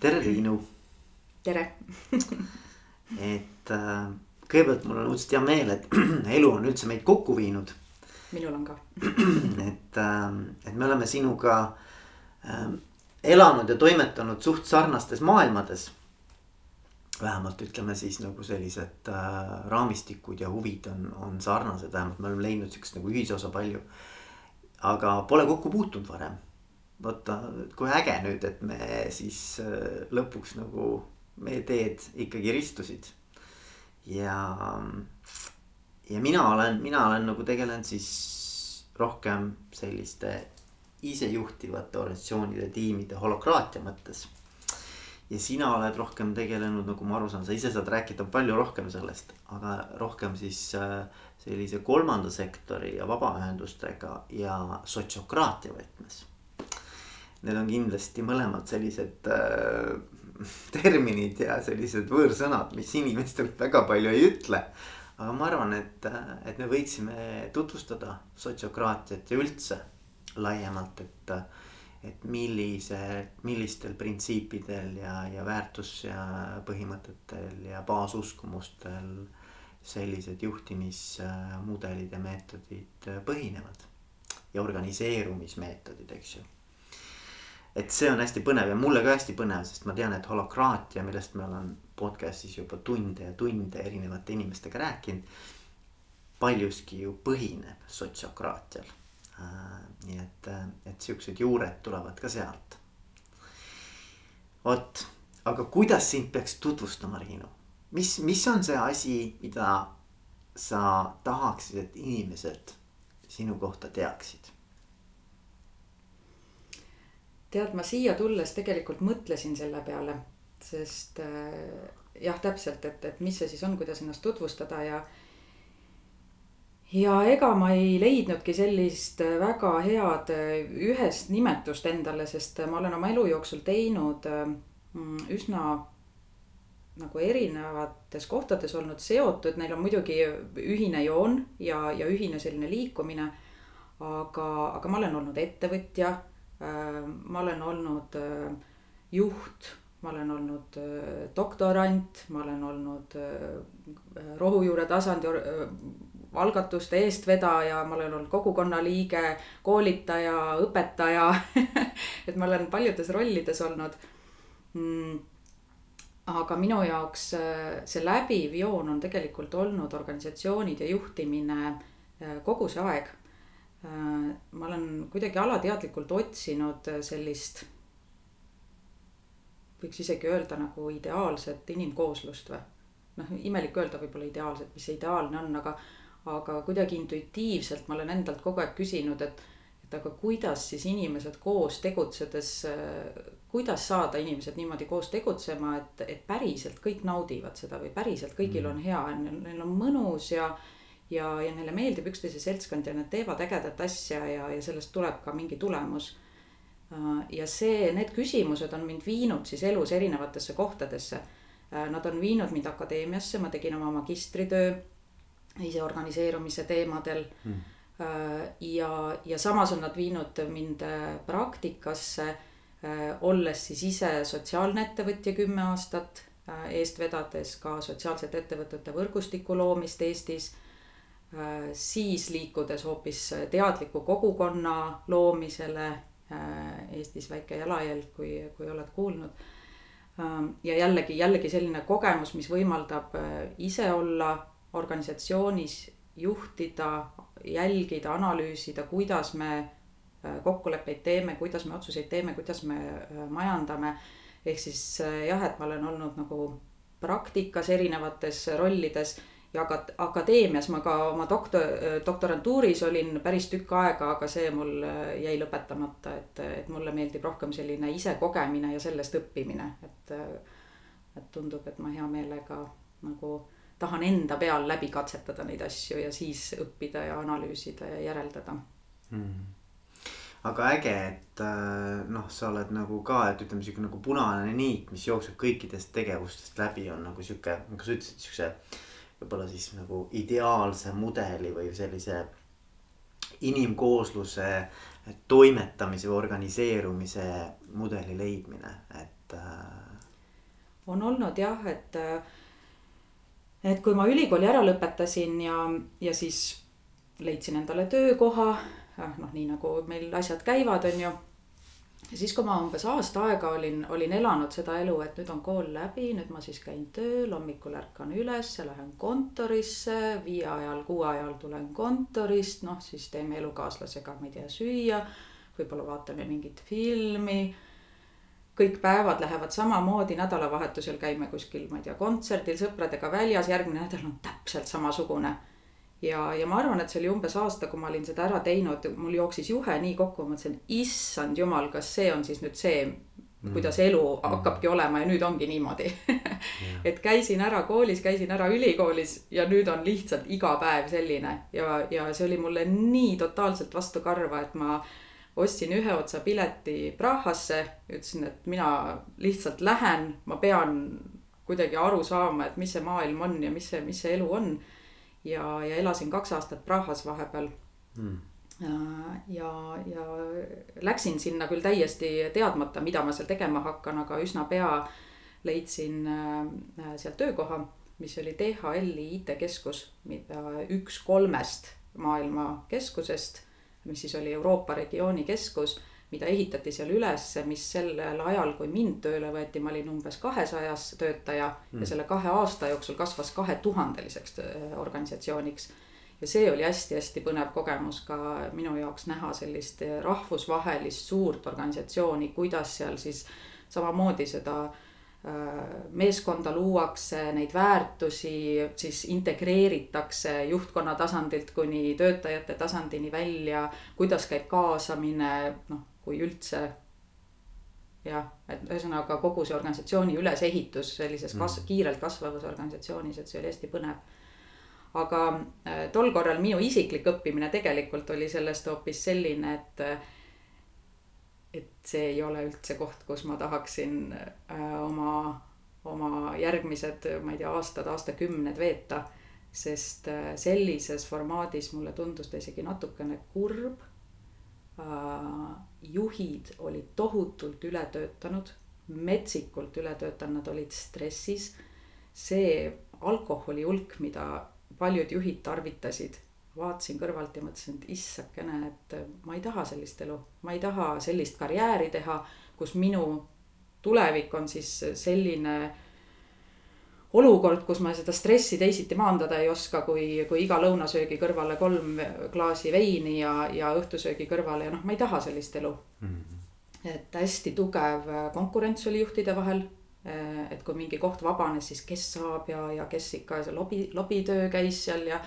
tere, Triinu. tere et äh, kõigepealt mul on õudselt hea meel, et elu on üldse meid kokku viinud. minul on ka. et äh,, et me oleme sinuga äh, elanud ja toimetanud suht sarnastes maailmades. vähemalt ütleme siis nagu sellised äh, raamistikud ja huvid on, on sarnased, vähemalt me oleme leidnud sihukest nagu ühisosa palju. aga pole kokku puutunud varem vaata, kui äge nüüd, et me siis äh, lõpuks nagu meie teed ikkagi ristusid. ja, ja mina olen, mina olen nagu tegelenud siis rohkem selliste isejuhtivate organisatsioonide, tiimide holokraatia mõttes. ja sina oled rohkem tegelenud, nagu ma aru saan, sa ise saad rääkida palju rohkem sellest, aga rohkem siis äh, sellise kolmanda sektori ja vabaühendustega ja sotsiokraatia võtmes need on kindlasti mõlemad sellised äh, terminid ja sellised võõrsõnad, mis inimestele väga palju ei ütle. aga ma arvan, et, et me võiksime tutvustada sotsiokraatiat ja üldse laiemalt, et, et millise, millistel printsiipidel ja, ja väärtus ja põhimõtetel ja baasuskumustel sellised juhtimismudelid ja meetodid põhinevad. ja organiseerumismeetodid, eks ju et see on hästi põnev ja mulle ka hästi põnev, sest ma tean, et holokraatia, millest me olen podcast'is juba tunde ja tunde erinevate inimestega rääkinud. paljuski ju põhineb sotsiokraatial äh,. nii et, et siuksed juured tulevad ka sealt. vot, aga kuidas sind peaks tutvustama, Riinu? mis, mis on see asi, mida sa tahaksid, et inimesed sinu kohta teaksid? Tead, ma siia tulles tegelikult mõtlesin selle peale, sest äh, jah, täpselt, et, et mis see siis on, kuidas ennast tutvustada ja. ja ega ma ei leidnudki sellist väga head äh, ühest nimetust endale, sest ma olen oma elu jooksul teinud äh, üsna nagu erinevates kohtades olnud seotud, neil on muidugi ühine joon ja, ja ühine selline liikumine. aga, aga ma olen olnud ettevõtja ma olen olnud äh, juht, ma olen olnud äh, doktorant, ma olen olnud rohujuure tasandi algatuste eestvedaja, ma olen olnud kogukonna liige, koolitaja, õpetaja et ma olen paljudes rollides olnud. Mm aga minu jaoks see läbiv joon on tegelikult olnud organisatsioonid ja juhtimine kogu see aeg. Äh, ma olen kuidagi alateadlikult otsinud äh, sellist, võiks isegi öelda nagu ideaalset inimkooslust või. noh, imelik öelda võib-olla ideaalset, mis see ideaalne on, aga, aga kuidagi intuitiivselt ma olen endalt kogu aeg küsinud, et, et aga kuidas siis inimesed koos tegutsedes, äh, kuidas saada inimesed niimoodi koos tegutsema, et, et päriselt kõik naudivad seda või päriselt kõigil mm. on hea, neil on mõnus ja ja, ja neile meeldib üksteise seltskond ja nad teevad ägedat asja ja, ja sellest tuleb ka mingi tulemus. Äh, ja see, need küsimused on mind viinud siis elus erinevatesse kohtadesse. Äh, nad on viinud mind akadeemiasse, ma tegin oma magistritöö iseorganiseerumise teemadel mm. ja, ja samas on nad viinud mind praktikasse, olles siis ise sotsiaalne ettevõtja kümme aastat, eest vedades ka sotsiaalsete ettevõtete võrgustiku loomist Eestis siis liikudes hoopis teadliku kogukonna loomisele. Äh, Eestis väike jalajälg, kui, kui oled kuulnud. Ähm, ja jällegi, jällegi selline kogemus, mis võimaldab äh, ise olla organisatsioonis, juhtida, jälgida, analüüsida, kuidas me kokkuleppeid teeme, kuidas me otsuseid teeme, kuidas me majandame. ehk siis jah, et ma olen olnud nagu praktikas erinevates rollides ja akat-, akadeemias ma ka oma doktor, doktorantuuris olin päris tükk aega, aga see mul äh, jäi lõpetamata, et, et mulle meeldib rohkem selline isekogemine ja sellest õppimine, et. Äh, et tundub, et ma hea meelega nagu tahan enda peal läbi katsetada neid asju ja siis õppida ja analüüsida ja järeldada mm aga äge, et äh, noh, sa oled nagu ka, et ütleme sihuke nagu punane niit, mis jookseb kõikidest tegevustest läbi, on nagu sihuke, nagu sa ütlesid, siukse võib-olla siis nagu ideaalse mudeli või sellise inimkoosluse toimetamise või organiseerumise mudeli leidmine, et äh, on olnud jah, et, et kui ma ülikooli ära lõpetasin ja, ja siis leidsin endale töökoha, noh, nii nagu meil asjad käivad, on ju ja siis, kui ma umbes aasta aega olin, olin elanud seda elu, et nüüd on kool läbi, nüüd ma siis käin tööl, hommikul ärkan üles, lähen kontorisse, viie ajal, kuue ajal tulen kontorist, noh siis teeme elukaaslasega, ma ei tea, süüa. võib-olla vaatame mingit filmi. kõik päevad lähevad samamoodi, nädalavahetusel käime kuskil, ma ei tea, kontserdil sõpradega väljas, järgmine nädal on täpselt samasugune ja, ja ma arvan, et see oli umbes aasta, kui ma olin seda ära teinud, mul jooksis juhe nii kokku, ma mõtlesin, issand jumal, kas see on siis nüüd see, kuidas mm. elu mm. hakkabki olema ja nüüd ongi niimoodi et käisin ära koolis, käisin ära ülikoolis ja nüüd on lihtsalt iga päev selline ja, ja see oli mulle nii totaalselt vastu karva, et ma ostsin ühe otsa pileti Prahasse, ütlesin, et mina lihtsalt lähen, ma pean kuidagi aru saama, et mis see maailm on ja mis see, mis see elu on ja, ja elasin kaks aastat Prahas vahepeal mm. ja, ja läksin sinna küll täiesti teadmata, mida ma seal tegema hakkan, aga üsna pea leidsin äh, sealt töökoha, mis oli DHL-i IT-keskus, mida üks kolmest maailma keskusest, mis siis oli Euroopa regiooni keskus mida ehitati seal ülesse, mis sellel ajal, kui mind tööle võeti, ma olin umbes kahesajas töötaja mm. ja selle kahe aasta jooksul kasvas kahetuhandeliseks äh, organisatsiooniks. ja see oli hästi-hästi põnev kogemus ka minu jaoks näha sellist äh, rahvusvahelist suurt organisatsiooni, kuidas seal siis samamoodi seda äh, meeskonda luuakse, neid väärtusi siis integreeritakse juhtkonna tasandilt kuni töötajate tasandini välja, kuidas käib kaasamine, noh kui üldse jah, et ühesõnaga kogu see organisatsiooni ülesehitus sellises kas- mm., kiirelt kasvavas organisatsioonis, et see oli hästi põnev. aga äh, tol korral minu isiklik õppimine tegelikult oli sellest hoopis selline, et et see ei ole üldse koht, kus ma tahaksin äh, oma, oma järgmised, ma ei tea, aastad, aastakümned veeta. sest äh, sellises formaadis mulle tundus ta isegi natukene kurb Äh, juhid olid tohutult üle töötanud, metsikult üle töötanud, nad olid stressis. see alkoholi hulk, mida paljud juhid tarvitasid, vaatasin kõrvalt ja mõtlesin, et issakene, et ma ei taha sellist elu, ma ei taha sellist karjääri teha, kus minu tulevik on siis selline olukord, kus ma seda stressi teisiti maandada ei oska, kui, kui iga lõunasöögi kõrvale kolm klaasi veini ja, ja õhtusöögi kõrvale ja noh, ma ei taha sellist elu mm. -hmm. et hästi tugev konkurents oli juhtide vahel. et kui mingi koht vabanes, siis kes saab ja, ja kes ikka see lobi, lobitöö käis seal ja.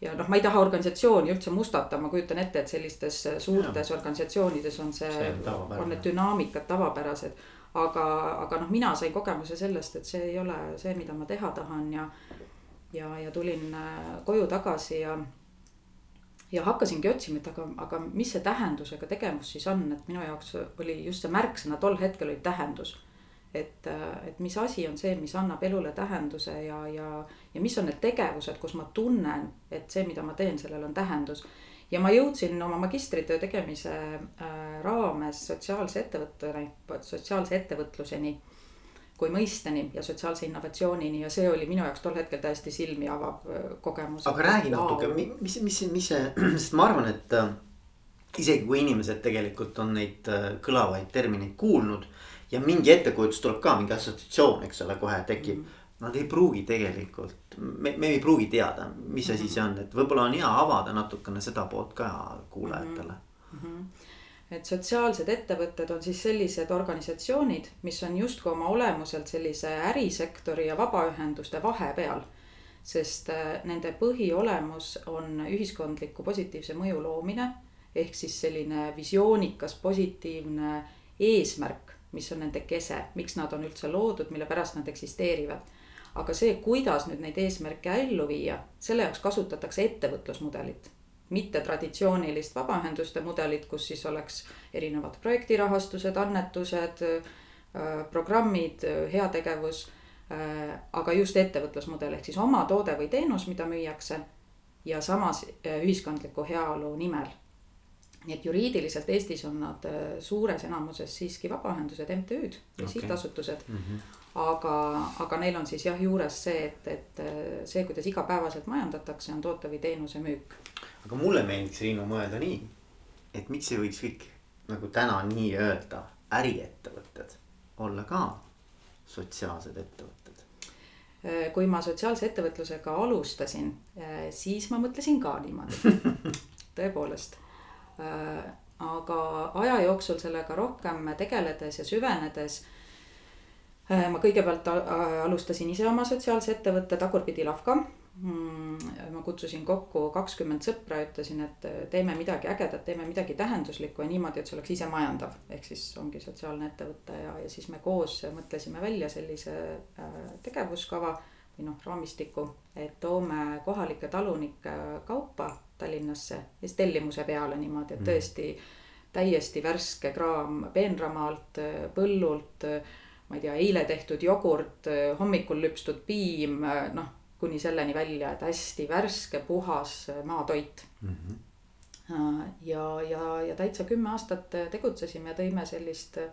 ja noh, ma ei taha organisatsiooni üldse mustata, ma kujutan ette, et sellistes suurtes ja. organisatsioonides on see, see, on need dünaamikad tavapärased aga, aga noh, mina sain kogemuse sellest, et see ei ole see, mida ma teha tahan ja. ja, ja tulin äh, koju tagasi ja. ja hakkasingi otsima, et aga, aga mis see tähendusega tegevus siis on, et minu jaoks oli just see märksõna tol hetkel oli tähendus. et, äh, et mis asi on see, mis annab elule tähenduse ja, ja, ja mis on need tegevused, kus ma tunnen, et see, mida ma teen, sellel on tähendus ja ma jõudsin oma magistritöö tegemise äh, raames sotsiaalse ettevõtteni, sotsiaalse ettevõtluseni kui mõisteni ja sotsiaalse innovatsioonini ja see oli minu jaoks tol hetkel täiesti silmi avav äh, kogemus. aga räägi natuke, mis, mis, mis see, sest ma arvan, et äh, isegi kui inimesed tegelikult on neid kõlavaid termineid kuulnud ja mingi ettekujutus tuleb ka, mingi assotsiatsioon, eks ole, kohe tekib mm. -hmm nad ei pruugi tegelikult, me, me ei pruugi teada, mis asi see on, et võib-olla on hea avada natukene seda poolt ka kuulajatele mm. -hmm. et sotsiaalsed ettevõtted on siis sellised organisatsioonid, mis on justkui oma olemuselt sellise ärisektori ja vabaühenduste vahepeal. sest äh, nende põhiolemus on ühiskondliku positiivse mõju loomine ehk siis selline visioonikas, positiivne eesmärk, mis on nende kese, miks nad on üldse loodud, mille pärast nad eksisteerivad aga see, kuidas nüüd neid eesmärke ellu viia, selle jaoks kasutatakse ettevõtlusmudelit. mitte traditsioonilist vabaühenduste mudelit, kus siis oleks erinevad projektirahastused, annetused, äh, programmid, heategevus. Äh, aga just ettevõtlusmudel ehk siis oma toode või teenus, mida müüakse ja samas äh, ühiskondliku heaolu nimel nii et juriidiliselt Eestis on nad äh, suures enamuses siiski vabaühendused, MTÜ-d ja okay. sihtasutused mm. -hmm. Aga, aga neil on siis jah juures see, et, et äh, see, kuidas igapäevaselt majandatakse, on toote või teenuse müük. aga mulle meeldiks, Riinu, mõelda nii, et miks ei võiks kõik nagu täna nii-öelda äriettevõtted olla ka sotsiaalsed ettevõtted? Äh, kui ma sotsiaalse ettevõtlusega alustasin, siis ma mõtlesin ka niimoodi tõepoolest Äh, aga aja jooksul sellega rohkem tegeledes ja süvenedes äh, ma kõigepealt alustasin ise oma sotsiaalse ettevõtte Tagurpidi Lavka. Mm, ma kutsusin kokku kakskümmend sõpra, ütlesin, et teeme midagi ägedat, teeme midagi tähenduslikku ja niimoodi, et see oleks isemajandav. ehk siis ongi sotsiaalne ettevõte ja, ja siis me koos mõtlesime välja sellise äh, tegevuskava või noh, raamistiku, et toome kohalike talunike kaupa Tallinnasse ja siis tellimuse peale niimoodi, et mm. tõesti täiesti värske kraam peenramaalt, põllult. Ma ei tea, eile tehtud jogurt, hommikul lüpstud piim, noh kuni selleni välja, et hästi värske, puhas maatoit mm. -hmm. ja, ja, ja täitsa kümme aastat tegutsesime ja tõime sellist äh,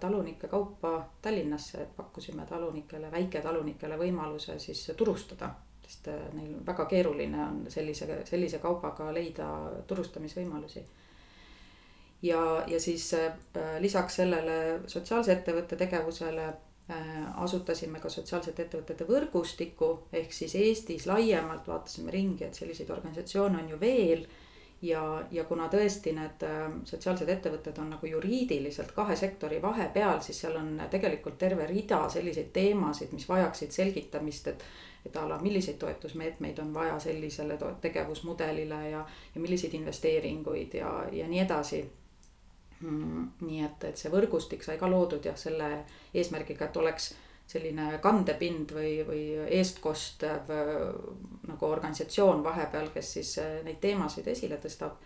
talunike kaupa Tallinnasse, et pakkusime talunikele, väiketalunikele võimaluse siis turustada sest äh, neil väga keeruline on sellise, sellise kaubaga leida turustamisvõimalusi. Ja, ja siis äh, lisaks sellele sotsiaalse ettevõtte tegevusele äh, asutasime ka sotsiaalsete ettevõtete võrgustiku, ehk siis Eestis laiemalt vaatasime ringi, et selliseid organisatsioone on ju veel ja, ja kuna tõesti need sotsiaalsed ettevõtted on nagu juriidiliselt kahe sektori vahepeal, siis seal on tegelikult terve rida selliseid teemasid, mis vajaksid selgitamist, et et a la milliseid toetusmeetmeid on vaja sellisele tegevusmudelile ja, ja milliseid investeeringuid ja, ja nii edasi. Nii et, et see võrgustik sai ka loodud jah, selle eesmärgiga, et oleks selline kandepind või, või eestkostev nagu organisatsioon vahepeal, kes siis äh, neid teemasid esile tõstab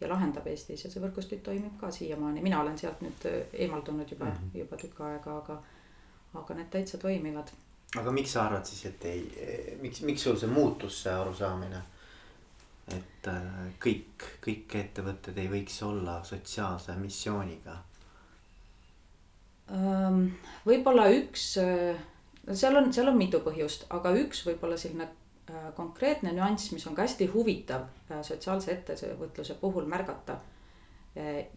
ja lahendab Eestis ja see võrgustik toimib ka siiamaani, mina olen sealt nüüd äh, eemaldunud juba mm, -hmm. juba tükk aega, aga, aga need täitsa toimivad aga miks sa arvad siis, et ei, miks, miks sul see muutus, see arusaamine? Et äh, kõik, kõik ettevõtted ei võiks olla sotsiaalse missiooniga? võib-olla üks, äh, seal on, seal on mitu põhjust, aga üks võib-olla selline äh, konkreetne nüanss, mis on ka hästi huvitav sotsiaalse ettevõtluse puhul märgata.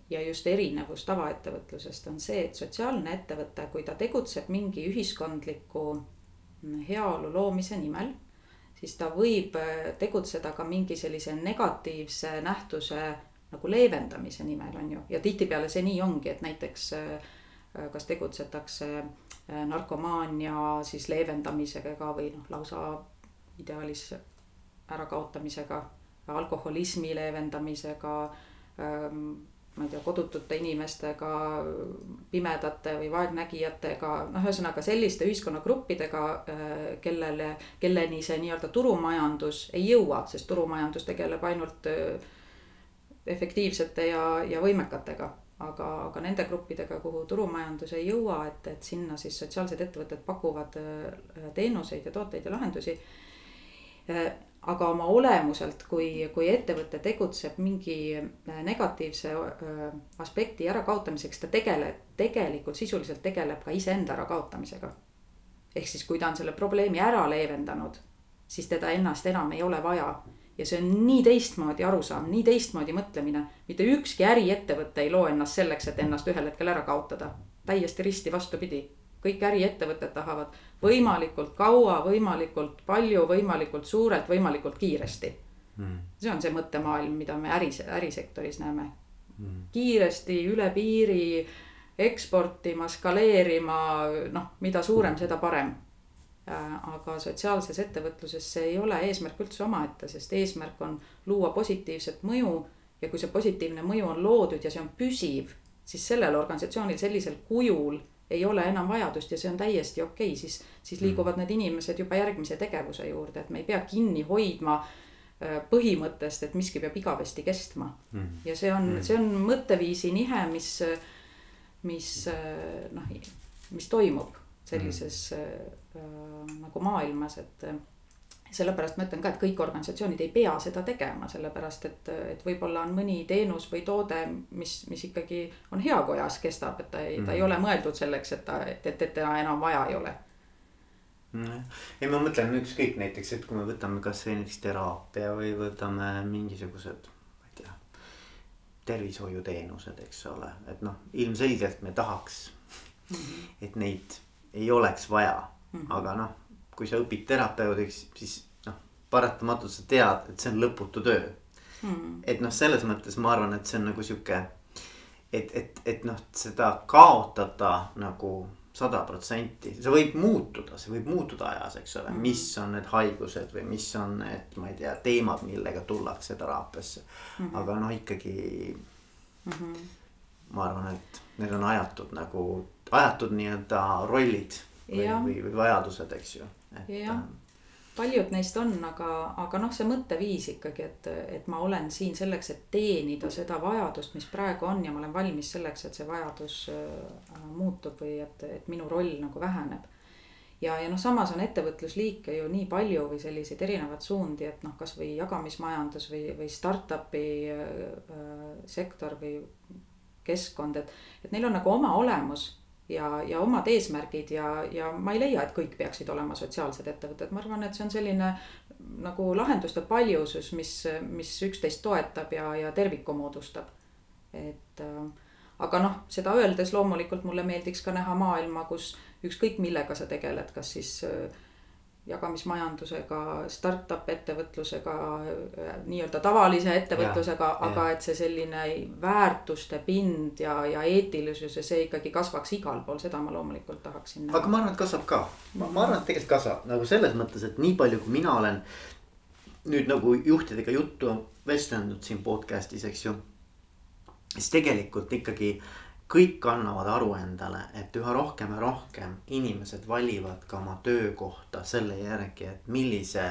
ja just erinevus tavaettevõtlusest on see, et sotsiaalne ettevõte, kui ta tegutseb mingi ühiskondliku heaolu loomise nimel, siis ta võib äh, tegutseda ka mingi sellise negatiivse nähtuse nagu leevendamise nimel, on ju, ja tihtipeale see nii ongi, et näiteks äh, äh, kas tegutsetakse narkomaania siis leevendamisega või noh, lausa ideaalis ärakaotamisega, alkoholismi leevendamisega ähm, ma ei tea, kodutute inimestega, pimedate või vaegnägijatega, noh, ühesõnaga selliste ühiskonnagruppidega, äh, kellele, kelleni see nii-öelda turumajandus ei jõua, sest turumajandus tegeleb ainult äh, efektiivsete ja, ja võimekatega. aga, aga nende gruppidega, kuhu turumajandus ei jõua, et, et sinna siis sotsiaalsed ettevõtted pakuvad äh, teenuseid ja tooteid ja lahendusi aga oma olemuselt, kui, kui ettevõte tegutseb mingi äh, negatiivse äh, aspekti ärakaotamiseks, ta tegeleb, tegelikult sisuliselt tegeleb ka iseenda ärakaotamisega. ehk siis, kui ta on selle probleemi ära leevendanud, siis teda ennast enam ei ole vaja. ja see on nii teistmoodi arusaam, nii teistmoodi mõtlemine, mitte ükski äriettevõte ei loo ennast selleks, et ennast ühel hetkel ära kaotada. täiesti risti vastupidi kõik äriettevõtted tahavad võimalikult kaua, võimalikult palju, võimalikult suurelt, võimalikult kiiresti mm.. see on see mõttemaailm, mida me äris, ärisektoris näeme mm.. kiiresti üle piiri eksportima, skaleerima, noh, mida suurem, seda parem. Äh, aga sotsiaalses ettevõtluses see ei ole eesmärk üldse omaette, sest eesmärk on luua positiivset mõju. ja kui see positiivne mõju on loodud ja see on püsiv, siis sellel organisatsioonil sellisel kujul ei ole enam vajadust ja see on täiesti okei okay., siis, siis liiguvad mm. need inimesed juba järgmise tegevuse juurde, et me ei pea kinni hoidma äh, põhimõttest, et miski peab igavesti kestma mm.. ja see on mm., see on mõtteviisi nihe, mis, mis äh, noh, mis toimub sellises mm. äh, nagu maailmas, et sellepärast ma ütlen ka, et kõik organisatsioonid ei pea seda tegema, sellepärast et, et võib-olla on mõni teenus või toode, mis, mis ikkagi on heakojas, kestab, et ta ei mm, -hmm. ta ei mhm. ole mõeldud selleks, et ta, et, et, teda enam vaja ei ole ei, ma mõtlen ükskõik näiteks, et kui me võtame kasvõi näiteks teraapia või võtame mingisugused, ma ei tea. tervishoiuteenused, eks ole, et noh, ilmselgelt me tahaks -hmm. et neid ei oleks vaja mm, -hmm. aga noh kui sa õpid terapeudiks, siis noh, paratamatult sa tead, et see on lõputu töö mm.. et noh, selles mõttes ma arvan, et see on nagu sihuke, et, et, et noh, seda kaotada nagu sada protsenti, see võib muutuda, see võib muutuda ajas, eks ole mm, -hmm. mis on need haigused või mis on need, ma ei tea, teemad, millega tullakse teraapiasse mm. -hmm. aga noh, ikkagi mm. -hmm. ma arvan, et need on ajatud nagu, ajatud nii-öelda rollid või, või, või vajadused, eks ju jah, ähm, paljud neist on, aga, aga noh, see mõtteviis ikkagi, et, et ma olen siin selleks, et teenida seda vajadust, mis praegu on ja ma olen valmis selleks, et see vajadus äh, muutub või et, et minu roll nagu väheneb. ja, ja noh, samas on ettevõtlusliike ju nii palju või selliseid erinevaid suundi, et noh, kasvõi jagamismajandus või, või startup'i äh, sektor või keskkond, et, et neil on nagu oma olemus ja, ja omad eesmärgid ja, ja ma ei leia, et kõik peaksid olema sotsiaalsed ettevõtted, ma arvan, et see on selline nagu lahenduste paljusus, mis, mis üksteist toetab ja, ja terviku moodustab. et äh, aga noh, seda öeldes loomulikult mulle meeldiks ka näha maailma, kus ükskõik millega sa tegeled, kas siis äh, jagamismajandusega, startup ettevõtlusega, nii-öelda tavalise ettevõtlusega, aga et see selline väärtuste pind ja, ja eetilisus ja see ikkagi kasvaks igal pool, seda ma loomulikult tahaksin. aga ma arvan, et kasvab ka, ma, ma arvan, et tegelikult kasvab nagu selles mõttes, et nii palju, kui mina olen nüüd nagu juhtidega juttu vestelnud siin podcast'is, eks ju. siis tegelikult ikkagi kõik annavad aru endale, et üha rohkem ja rohkem inimesed valivad ka oma töökohta selle järgi, et millise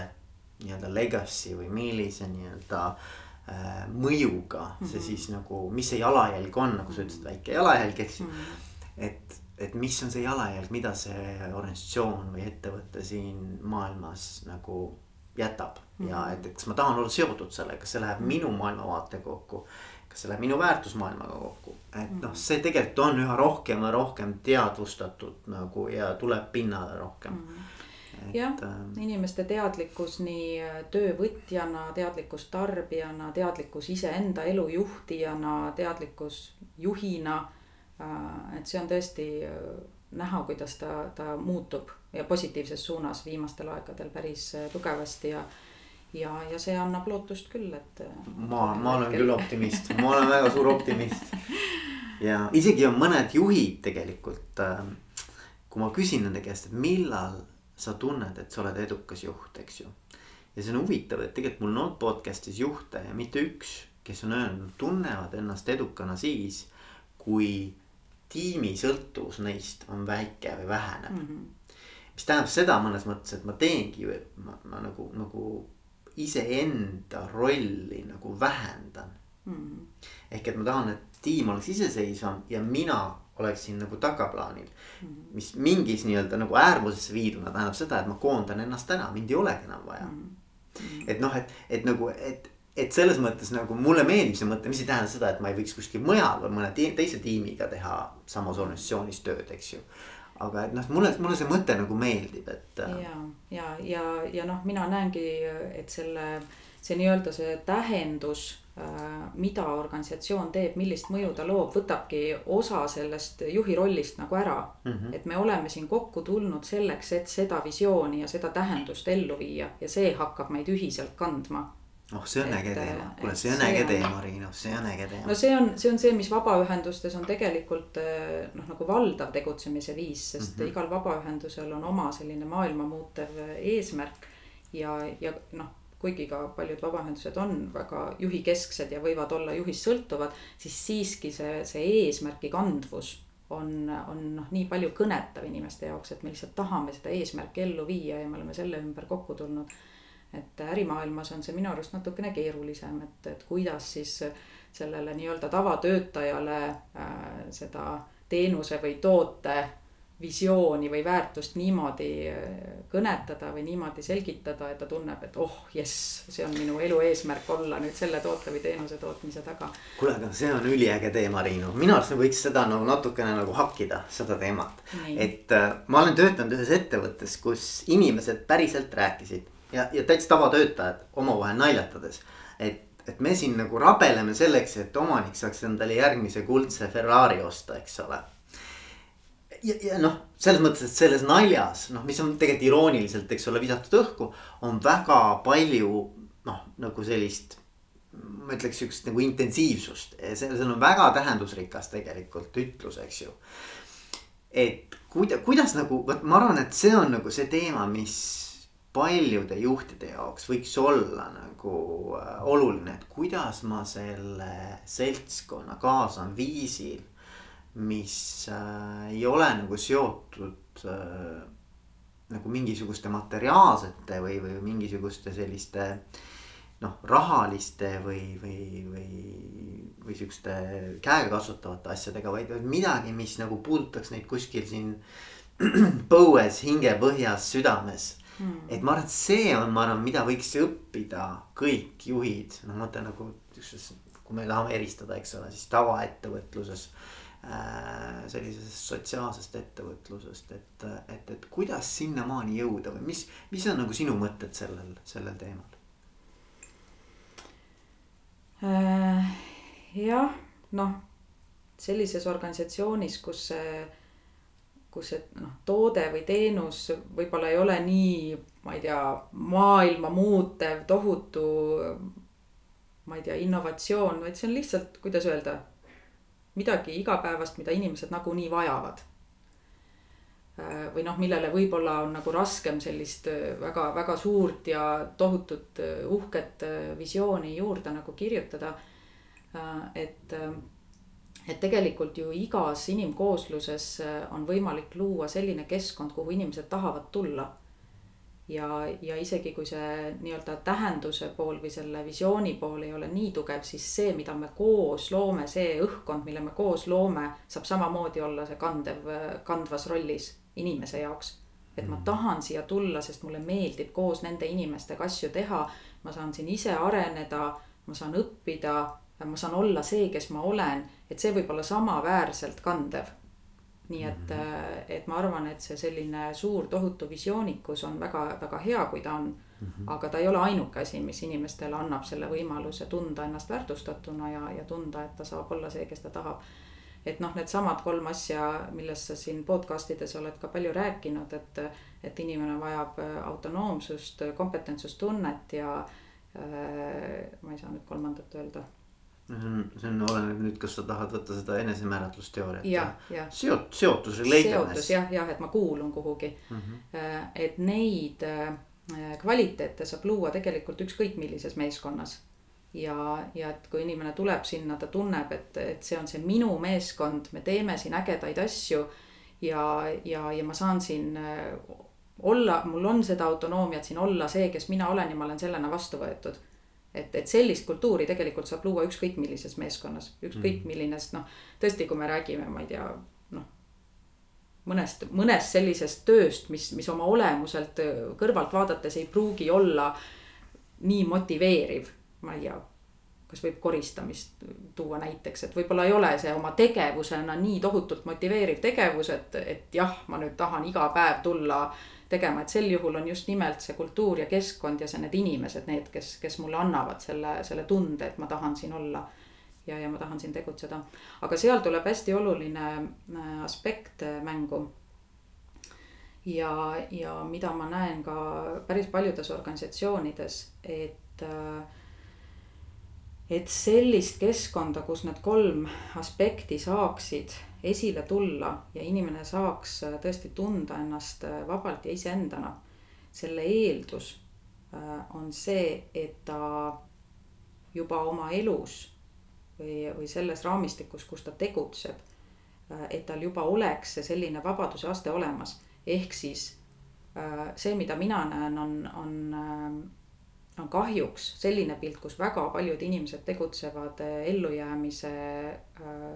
nii-öelda legacy või millise nii-öelda äh, mõjuga mm -hmm. see mhm. siis nagu, mis see jalajälg on, nagu sa ütlesid, väike jalajälg, eks ju mm -hmm.. et, et mis on see jalajälg, mida see organisatsioon või ettevõte siin maailmas nagu jätab mm -hmm. ja et, et kas ma tahan olla seotud sellega, kas see läheb mhm. minu maailmavaate kokku kas see läheb minu väärtusmaailmaga kokku. et noh, mm. see tegelikult on üha rohkem ja rohkem teadvustatud nagu ja tuleb pinnale rohkem mm.. jah äh,, inimeste teadlikkus nii äh, töövõtjana, teadlikkus tarbijana, teadlikkus iseenda elu juhtijana, teadlikkus juhina äh,. et see on tõesti äh, näha, kuidas ta, ta muutub ja positiivses suunas viimastel aegadel päris tugevasti ja ja, ja see annab lootust küll, et. ma, ma olen küll optimist, ma olen väga suur optimist. ja isegi on mõned juhid tegelikult äh,. kui ma küsin nende käest, et millal sa tunned, et sa oled edukas juht, eks ju. ja see on huvitav, et tegelikult mul on olnud podcast'is juhte ja mitte üks, kes on öelnud, tunnevad ennast edukana siis, kui tiimi sõltuvus neist on väike või väheneb mm. -hmm mis tähendab seda mõnes mõttes, et ma teengi, ma, ma nagu, nagu iseenda rolli nagu vähendan. Mm.. ehk et ma tahan, et tiim oleks iseseisvam ja mina oleksin nagu tagaplaanil. Mm.. mis mingis nii-öelda nagu äärmusesse viiduna tähendab seda, et ma koondan ennast ära, mind ei olegi enam vaja. Mm.. et noh, et, et nagu, et, et selles mõttes nagu mulle meeldib see mõte, mis ei tähenda seda, et ma ei võiks kuskil mujal või mõne teise tiimiga teha samas organisatsioonis tööd, eks ju aga noh, mulle, mulle see mõte nagu meeldib, et. Äh, ja, ja, ja, ja noh, mina näengi, et selle, see nii-öelda see tähendus, äh, mida organisatsioon teeb, millist mõju ta loob, võtabki osa sellest juhi rollist nagu ära mm. -hmm. et me oleme siin kokku tulnud selleks, et seda visiooni ja seda tähendust ellu viia ja see hakkab meid ühiselt kandma oh, see on äge teema, kuule, see on äge teema, Riina, see on äge teema. no see on, see on see, mis vabaühendustes on tegelikult eh, noh, nagu valdav tegutsemise viis, sest mm -hmm. igal vabaühendusel on oma selline maailma muutev eesmärk. ja, ja noh, kuigi ka paljud vabaühendused on väga juhikesksed ja võivad olla juhist sõltuvad, siis siiski see, see eesmärki kandvus on, on noh, nii palju kõnetav inimeste jaoks, et me lihtsalt tahame seda eesmärki ellu viia ja me oleme selle ümber kokku tulnud et ärimaailmas on see minu arust natukene keerulisem, et, et kuidas siis sellele nii-öelda tavatöötajale äh, seda teenuse või toote visiooni või väärtust niimoodi äh, kõnetada või niimoodi selgitada, et ta tunneb, et oh jess, see on minu elu eesmärk olla nüüd selle toote või teenuse tootmise taga. kuule, aga see on üliäge teema, Riinu, minu arust me võiks seda nagu natukene nagu hakkida, seda teemat. et äh, ma olen töötanud ühes ettevõttes, kus inimesed päriselt rääkisid ja, ja täitsa tavatöötajad omavahel naljatades, et et me siin nagu rabeleme selleks, et omanik saaks endale järgmise kuldse Ferrari osta, eks ole ja, ja noh, selles mõttes, et selles naljas, noh, mis on tegelikult irooniliselt, eks ole, visatud õhku, on väga palju noh, nagu sellist. ma ütleks sihukest nagu intensiivsust, seal on väga tähendusrikas tegelikult ütlus, eks ju. et kuida-, kuidas nagu, vot ma arvan, et see on nagu see teema, mis paljude juhtide jaoks võiks olla nagu äh, oluline, et kuidas ma selle seltskonna kaasan viisil mis äh, ei ole nagu seotud äh, nagu mingisuguste materiaalsete või, või mingisuguste selliste noh, rahaliste või, või, või, või siukeste käegakasutavate asjadega, vaid midagi, mis nagu puudutaks neid kuskil siin põues, hingepõhjas, südames mm.. et ma arvan, et see on, ma arvan, mida võiks õppida kõik juhid, noh, ma mõtlen nagu, kui me tahame eristada, eks ole, siis tavaettevõtluses Äh, sellisest sotsiaalsest ettevõtlusest, et, et, et kuidas sinnamaani jõuda või mis, mis on nagu sinu mõtted sellel, sellel teemal? Äh, jah, noh, sellises organisatsioonis, kus see, kus see noh, toode või teenus võib-olla ei ole nii, ma ei tea, maailma muutev, tohutu, ma ei tea, innovatsioon, vaid see on lihtsalt, kuidas öelda midagi igapäevast, mida inimesed nagunii vajavad. Äh, või noh, millele võib-olla on nagu raskem sellist väga-väga äh, suurt ja tohutut äh, uhket visiooni juurde nagu kirjutada. et, et tegelikult ju igas inimkoosluses on võimalik luua selline keskkond, kuhu inimesed tahavad tulla ja, ja isegi kui see nii-öelda tähenduse pool või selle visiooni pool ei ole nii tugev, siis see, mida me koos loome, see õhkkond, mille me koos loome, saab samamoodi olla see kandev, kandvas rollis inimese jaoks. et ma mm. tahan siia tulla, sest mulle meeldib koos nende inimestega asju teha. ma saan siin ise areneda, ma saan õppida, ma saan olla see, kes ma olen, et see võib olla samaväärselt kandev nii et, mhm. äh, et ma arvan, et see selline suur tohutu visioonikus on väga-väga hea, kui ta on mm. -hmm. aga ta ei ole ainuke asi, mis inimestele annab selle võimaluse tunda ennast väärtustatuna ja, ja tunda, et ta saab olla see, kes ta tahab. et noh, needsamad kolm asja, millest sa siin podcast ides oled ka palju rääkinud, et, et inimene vajab äh, autonoomsust, kompetentsust, ja äh, ma ei saa nüüd kolmandat öelda see on, see on, oleneb nüüd, kas sa tahad võtta seda enesemääratlusteooriat. jah, jah. seot-, leidmine. seotus jah, jah, et ma kuulun kuhugi mm. -hmm. et neid äh, kvaliteete saab luua tegelikult ükskõik millises meeskonnas. ja, ja et kui inimene tuleb sinna, ta tunneb, et, et see on see minu meeskond, me teeme siin ägedaid asju. ja, ja, ja ma saan siin äh, olla, mul on seda autonoomiat siin olla see, kes mina olen ja ma olen sellena vastu võetud et, et sellist kultuuri tegelikult saab luua ükskõik millises meeskonnas, ükskõik mm. milline, sest noh, tõesti, kui me räägime, ma ei tea, noh. mõnest, mõnest sellisest tööst, mis, mis oma olemuselt kõrvalt vaadates ei pruugi olla nii motiveeriv, ma ei tea kas võib koristamist tuua näiteks, et võib-olla ei ole see oma tegevusena nii tohutult motiveeriv tegevus, et, et jah, ma nüüd tahan iga päev tulla äh, tegema, et sel juhul on just nimelt see kultuur ja keskkond ja see need inimesed, need, kes, kes mulle annavad selle, selle tunde, et ma tahan siin olla. ja, ja ma tahan siin tegutseda, aga seal tuleb hästi oluline äh, aspekt äh, mängu. ja, ja mida ma näen ka päris paljudes organisatsioonides, et äh, et sellist keskkonda, kus need kolm aspekti saaksid esile tulla ja inimene saaks äh, tõesti tunda ennast äh, vabalt ja iseendana. selle eeldus äh, on see, et ta juba oma elus või, või selles raamistikus, kus ta tegutseb. et tal juba oleks see selline vabaduse aste olemas, ehk siis see, mida mina näen, on, on, on kahjuks selline pilt, kus väga paljud inimesed tegutsevad ellujäämise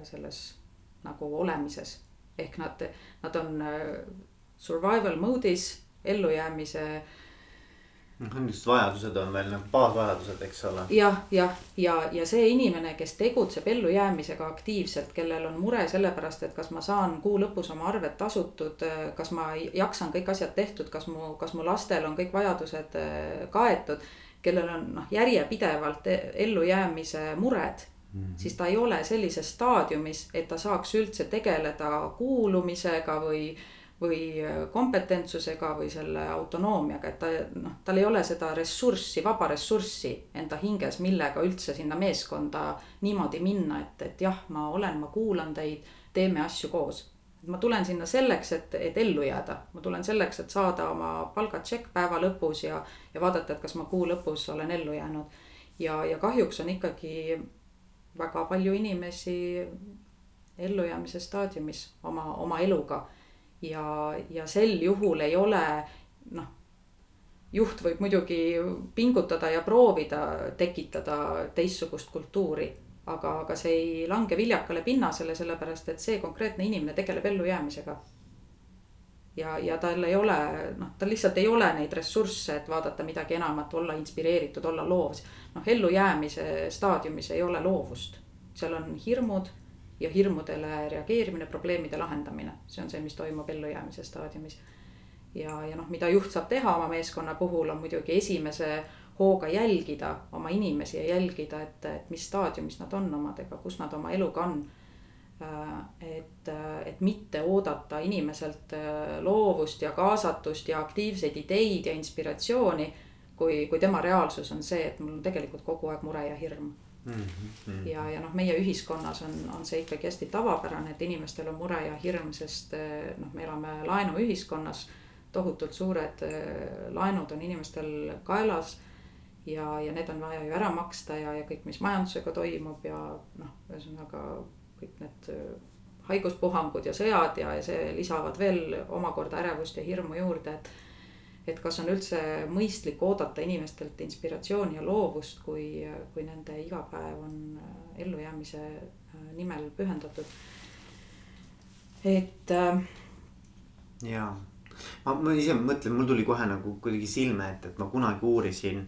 selles nagu olemises. ehk nad, nad on survival mode'is, ellujäämise noh, niisugused vajadused on veel nagu baasvajadused, eks ole. jah, jah, ja, ja, ja see inimene, kes tegutseb ellujäämisega aktiivselt, kellel on mure sellepärast, et kas ma saan kuu lõpus oma arved tasutud, kas ma jaksan kõik asjad tehtud, kas mu, kas mu lastel on kõik vajadused äh, kaetud. kellel on noh, järjepidevalt ellujäämise mured Mm -hmm. siis ta ei ole sellises staadiumis, et ta saaks üldse tegeleda kuulumisega või või kompetentsusega või selle autonoomiaga, et ta noh, tal ei ole seda ressurssi, vaba ressurssi enda hinges, millega üldse sinna meeskonda niimoodi minna, et, et jah, ma olen, ma kuulan teid, teeme asju koos. ma tulen sinna selleks, et, et ellu jääda, ma tulen selleks, et saada oma palgatšekk päeva lõpus ja, ja vaadata, et kas ma kuu lõpus olen ellu jäänud. ja, ja kahjuks on ikkagi väga palju inimesi ellujäämise staadiumis oma, oma eluga ja, ja sel juhul ei ole noh, juht võib muidugi pingutada ja proovida tekitada teistsugust kultuuri, aga, aga see ei lange viljakale pinnasele, sellepärast et see konkreetne inimene tegeleb ellujäämisega. Ja, ja tal ei ole, noh, tal lihtsalt ei ole neid ressursse, et vaadata midagi enamat, olla inspireeritud, olla loov. noh, ellujäämise staadiumis ei ole loovust, seal on hirmud ja hirmudele reageerimine, probleemide lahendamine, see on see, mis toimub ellujäämise staadiumis. ja, ja noh, mida juht saab teha oma meeskonna puhul, on muidugi esimese hooga jälgida oma inimesi ja jälgida, et, et mis staadiumis nad on omadega, kus nad oma eluga on. Et, et mitte oodata inimeselt loovust ja kaasatust ja aktiivseid ideid ja inspiratsiooni. kui, kui tema reaalsus on see, et mul on tegelikult kogu aeg mure ja hirm Mm -hmm. ja, ja noh, meie ühiskonnas on, on see ikkagi hästi tavapärane, et inimestel on mure ja hirm, sest noh, me elame laenuühiskonnas. tohutult suured laenud on inimestel kaelas ja, ja need on vaja ju ära maksta ja, ja kõik, mis majandusega toimub ja noh, ühesõnaga kõik need eh, haiguspuhangud ja sõjad ja, ja see lisavad veel omakorda ärevust ja hirmu juurde, et et kas on üldse mõistlik oodata inimestelt inspiratsiooni ja loovust, kui, kui nende igapäev on äh, ellujäämise äh, nimel pühendatud. et äh,. ja, ma, ma ise mõtlen, mul tuli kohe nagu kuidagi silme ette, et ma kunagi uurisin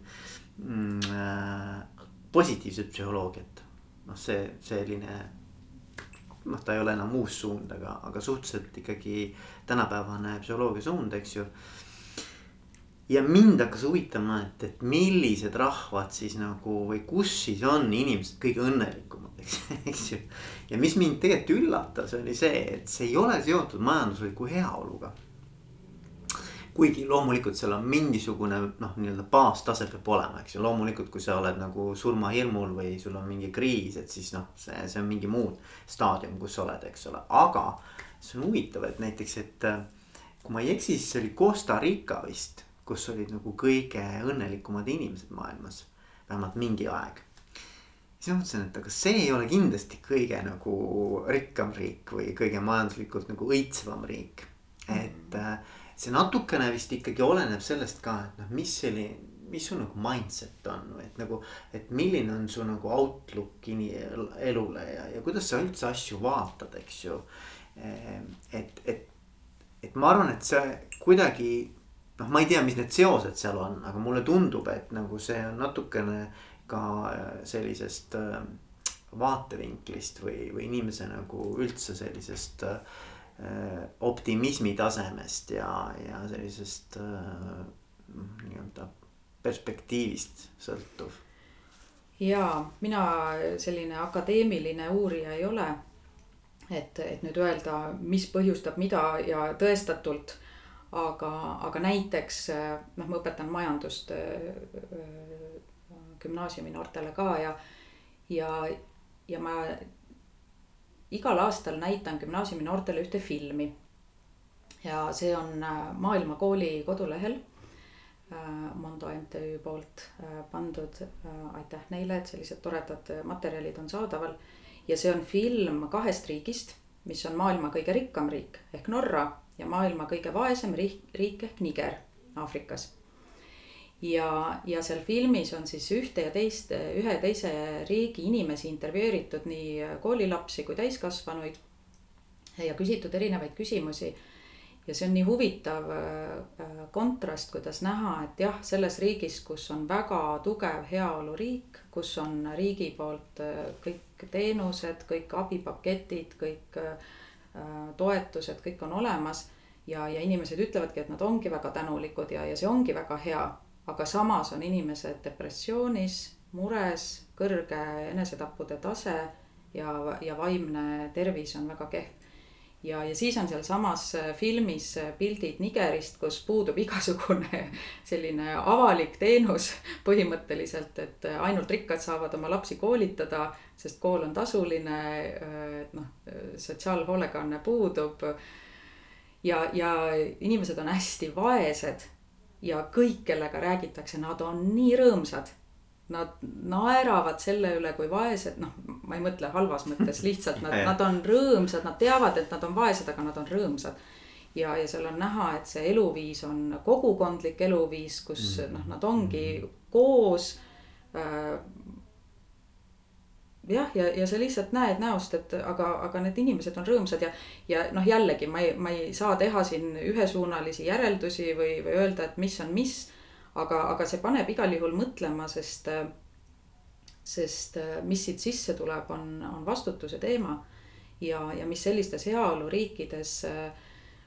mm, äh, positiivset psühholoogiat. noh, see selline noh, ta ei ole enam uus suund, aga, aga suhteliselt ikkagi tänapäevane psühholoogia suund, eks ju ja mind hakkas huvitama, et, et millised rahvad siis nagu või kus siis on inimesed kõige õnnelikumad, eks, eks ju. ja mis mind tegelikult üllatas, oli see, et see ei ole seotud majandusliku heaoluga. Kuigi loomulikult seal on mingisugune noh, nii-öelda baastase peab olema, eks ju, loomulikult, kui sa oled nagu surmahirmul või sul on mingi kriis, et siis noh, see, see on mingi muud staadium, kus sa oled, eks ole, aga. see on huvitav, et näiteks, et kui ma ei eksi, siis see oli Costa Rica vist kus olid nagu kõige õnnelikumad inimesed maailmas, vähemalt mingi aeg. siis ma mõtlesin, et aga see ei ole kindlasti kõige nagu rikkam riik või kõige majanduslikult nagu õitsevam riik. et äh, see natukene vist ikkagi oleneb sellest ka, et noh, mis selline, mis su nagu mindset on või et nagu, et milline on su nagu outlook elule ja, ja kuidas sa üldse asju vaatad, eks ju. et, et, et ma arvan, et see kuidagi noh, ma ei tea, mis need seosed seal on, aga mulle tundub, et nagu see on natukene ka äh, sellisest äh, vaatevinklist või, või inimese nagu üldse sellisest äh, optimismi tasemest ja, ja sellisest nii-öelda perspektiivist sõltuv. ja mina selline akadeemiline uurija ei ole. et, et nüüd öelda, mis põhjustab mida ja tõestatult aga, aga näiteks noh, ma õpetan majandust äh, äh, gümnaasiumi noortele ka ja, ja, ja ma igal aastal näitan gümnaasiumi noortele ühte filmi. ja see on äh, Maailmakooli kodulehel Mondo MTÜ poolt pandud, aitäh neile, et sellised toredad materjalid on saadaval. ja see on film kahest riigist, mis on maailma kõige rikkam riik ehk Norra ja maailma kõige vaesem riik, riik ehk Niger Aafrikas. Ja, ja seal filmis on siis ühte ja teist, ühe ja teise riigi inimesi intervjueeritud, nii koolilapsi kui täiskasvanuid. ja küsitud erinevaid küsimusi ja see on nii huvitav äh, kontrast, kuidas näha, et jah, selles riigis, kus on väga tugev heaoluriik, kus on riigi poolt äh, kõik teenused, kõik abipaketid, kõik äh, toetused, kõik on olemas. ja, ja inimesed ütlevadki, et nad ongi väga tänulikud ja, ja see ongi väga hea. Aga samas on inimesed depressioonis, mures, kõrge enesetappude tase ja, ja vaimne tervis on väga kehv ja, ja siis on sealsamas äh, filmis äh, pildid Nigerist, kus puudub igasugune selline avalik teenus põhimõtteliselt, et äh, ainult rikkad saavad oma lapsi koolitada, sest kool on tasuline, et noh, sotsiaalhoolekanne puudub. ja, ja inimesed on hästi vaesed ja kõik, kellega räägitakse, nad on nii rõõmsad nad naeravad selle üle, kui vaesed, noh, ma ei mõtle halvas mõttes, lihtsalt nad, nad on rõõmsad, nad teavad, et nad on vaesed, aga nad on rõõmsad. ja, ja seal on näha, et see eluviis on kogukondlik eluviis, kus mm. noh, nad ongi koos äh, jah, ja, ja sa lihtsalt näed näost, et aga, aga need inimesed on rõõmsad ja, ja noh, jällegi ma ei, ma ei saa teha siin ühesuunalisi järeldusi või, või öelda, et mis on mis aga, aga see paneb igal juhul mõtlema, sest, sest mis siit sisse tuleb, on, on vastutuse teema. ja, ja mis sellistes heaoluriikides,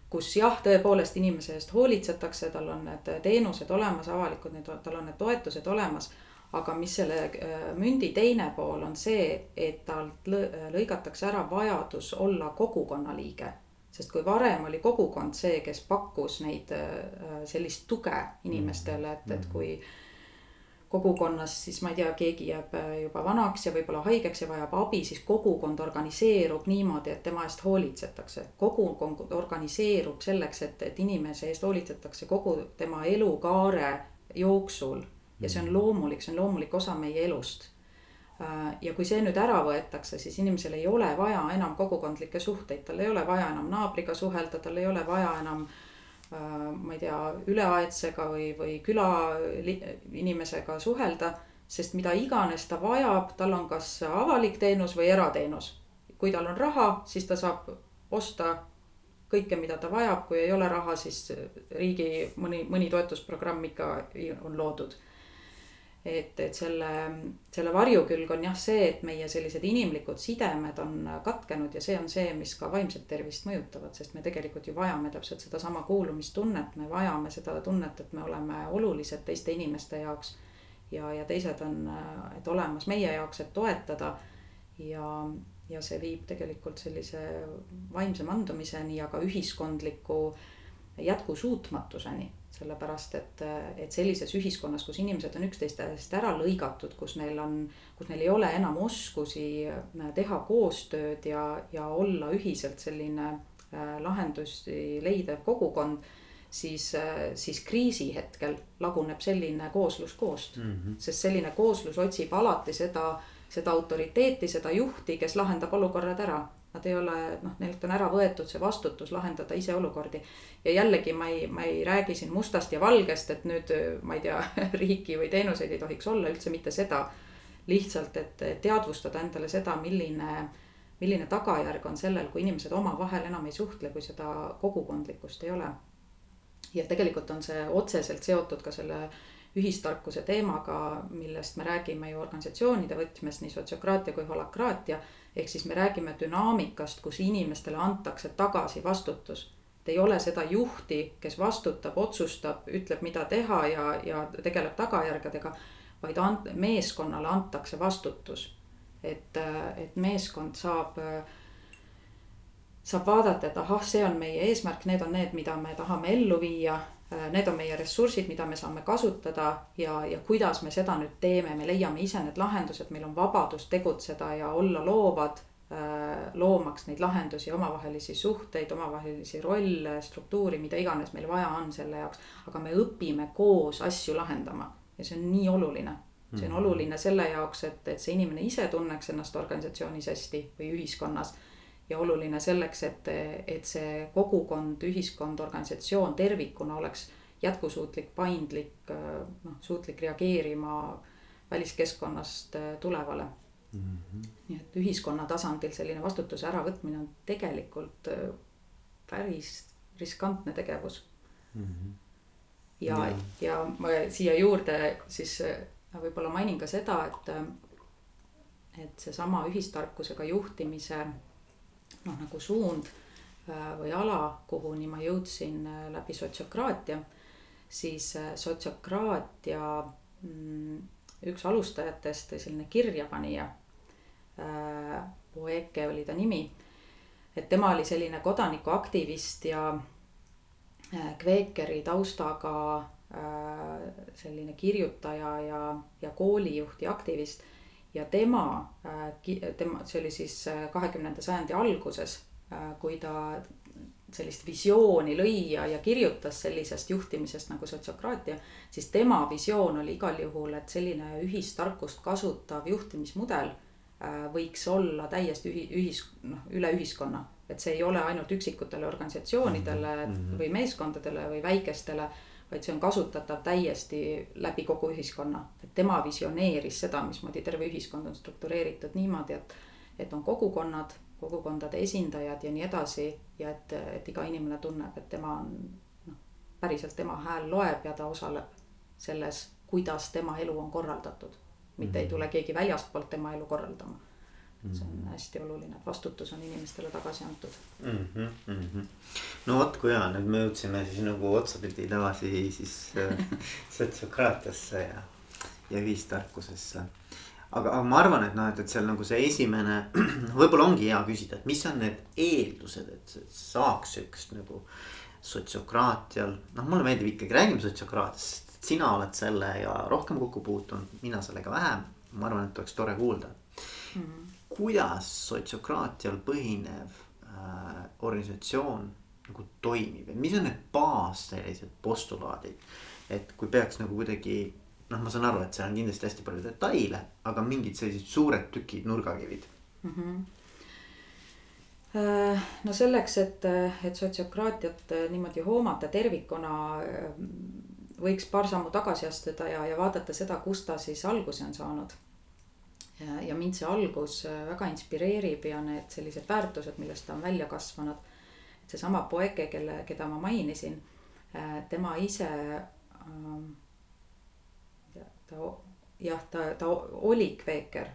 kus jah, tõepoolest inimese eest hoolitsetakse, tal on need teenused olemas, avalikud, tal on need toetused olemas aga mis selle mündi teine pool on see, et talt lõigatakse ära vajadus olla kogukonna liige sest kui varem oli kogukond see, kes pakkus neid, äh, sellist tuge inimestele, et, et kui kogukonnas siis ma ei tea, keegi jääb äh, juba vanaks ja võib-olla haigeks ja vajab abi, siis kogukond organiseerub niimoodi, et tema eest hoolitsetakse. kogukond organiseerub selleks, et, et inimese eest hoolitsetakse kogu tema elukaare jooksul. Ja see on loomulik, see on loomulik osa meie elust Äh, ja kui see nüüd ära võetakse, siis inimesel ei ole vaja enam kogukondlikke suhteid, tal ei ole vaja enam naabriga suhelda, tal ei ole vaja enam äh, ma ei tea, üleaedsega või, või küla inimesega suhelda. sest mida iganes ta vajab, tal on kas avalik teenus või erateenus. kui tal on raha, siis ta saab osta kõike, mida ta vajab, kui ei ole raha, siis riigi mõni, mõni toetusprogramm ikka on loodud et, et selle, selle varjukülg on jah see, et meie sellised inimlikud sidemed on katkenud ja see on see, mis ka vaimset tervist mõjutavad, sest me tegelikult ju vajame täpselt sedasama kuulumistunnet, me vajame seda tunnet, et me oleme olulised teiste inimeste jaoks. ja, ja teised on, et olemas meie jaoks, et toetada ja, ja see viib tegelikult sellise vaimse mandumiseni ja ka ühiskondliku jätkusuutmatuseni sellepärast et, et sellises ühiskonnas, kus inimesed on üksteistest ära lõigatud, kus neil on, kus neil ei ole enam oskusi äh, teha koostööd ja, ja olla ühiselt selline äh, lahendusi leidev kogukond. siis, äh, siis kriisi hetkel laguneb selline kooslus koost mm, -hmm. sest selline kooslus otsib alati seda, seda autoriteeti, seda juhti, kes lahendab olukorrad ära Nad ei ole, noh, neilt on ära võetud see vastutus lahendada ise olukordi. ja jällegi ma ei, ma ei räägi siin mustast ja valgest, et nüüd ma ei tea, riiki või teenuseid ei tohiks olla, üldse mitte seda. lihtsalt, et teadvustada endale seda, milline, milline tagajärg on sellel, kui inimesed omavahel enam ei suhtle, kui seda kogukondlikkust ei ole. ja tegelikult on see otseselt seotud ka selle ühistarkuse teemaga, millest me räägime ju organisatsioonide võtmes, nii sotsiokraatia kui holakraatia ehk siis me räägime dünaamikast, kus inimestele antakse tagasi vastutus. et ei ole seda juhti, kes vastutab, otsustab, ütleb, mida teha ja, ja tegeleb tagajärgedega. vaid ant-, meeskonnale antakse vastutus. et, et meeskond saab, saab vaadata, et ahah, see on meie eesmärk, need on need, mida me tahame ellu viia need on meie ressursid, mida me saame kasutada ja, ja kuidas me seda nüüd teeme, me leiame ise need lahendused, meil on vabadus tegutseda ja olla loovad. Äh, loomaks neid lahendusi, omavahelisi suhteid, omavahelisi rolle, struktuuri, mida iganes meil vaja on selle jaoks. aga me õpime koos asju lahendama ja see on nii oluline. see on mhm. oluline selle jaoks, et, et see inimene ise tunneks ennast organisatsioonis hästi või ühiskonnas ja oluline selleks, et, et see kogukond, ühiskond, organisatsioon tervikuna oleks jätkusuutlik, paindlik, noh, suutlik reageerima väliskeskkonnast tulevale. mm. -hmm. nii et ühiskonna tasandil selline vastutuse äravõtmine on tegelikult äh, päris riskantne tegevus mm. -hmm. ja -hmm. ja ma siia juurde siis äh, võib-olla mainin ka seda, et, äh, et seesama ühistarkusega juhtimise noh, nagu suund või ala, kuhuni ma jõudsin läbi sotsiokraatia, siis sotsiokraatia mm, üks alustajatest, selline kirjapanija. Poeke oli ta nimi. et tema oli selline kodanikuaktivist ja kveekeri taustaga selline kirjutaja ja, ja koolijuht ja aktivist. Ja tema, tema, see oli siis kahekümnenda sajandi alguses, kui ta sellist visiooni lõi ja, ja kirjutas sellisest juhtimisest nagu sotsiokraatia, siis tema visioon oli igal juhul, et selline ühistarkust kasutav juhtimismudel äh, võiks olla täiesti ühi-, ühis-, noh, üle ühiskonna. et see ei ole ainult üksikutele organisatsioonidele mm -hmm. või meeskondadele või väikestele, vaid see on kasutatav täiesti läbi kogu ühiskonna. et tema visioneeris seda, mismoodi terve ühiskond on struktureeritud niimoodi, et, et on kogukonnad kogukondade esindajad ja nii edasi. ja et, et iga inimene tunneb, et tema on noh, päriselt tema hääl loeb ja ta osaleb selles, kuidas tema elu on korraldatud. mitte mm -hmm. ei mhm. tule keegi väljastpoolt tema elu korraldama. See on mhm. hästi oluline, et vastutus on inimestele tagasi antud mm. -hmm, mm -hmm. no vot, kui hea, nüüd me jõudsime siis nagu otsapidi tagasi siis äh, sotsiokraatiasse ja, ja ühistarkusesse aga, aga ma arvan, et noh, et, et seal nagu see esimene, võib-olla ongi hea küsida, et mis on need eeldused, et saaks üks nagu sotsiokraatial, noh, mulle meeldib ikkagi, räägime sotsiokraatiast, sest sina oled sellega rohkem kokku puutunud, mina sellega vähem. ma arvan, et oleks tore kuulda mm. -hmm. Kuidas sotsiokraatial põhinev äh, organisatsioon nagu toimib ja mis on need baas sellised postulaadid, et kui peaks nagu kuidagi noh, ma saan aru, et seal on kindlasti hästi palju detaile, aga mingid sellised suured tükid, nurgakivid mm. -hmm no selleks, et, et sotsiokraatiat äh, niimoodi hoomata tervikuna, äh, võiks paar sammu tagasi astuda ja, ja vaadata seda, kust ta siis alguse on saanud. Ja, ja mind see algus väga inspireerib ja need sellised väärtused, millest ta on välja kasvanud. et seesama Poeke, kelle, keda ma mainisin, tema ise ähm, ta jah, ta, ta oli kveeker.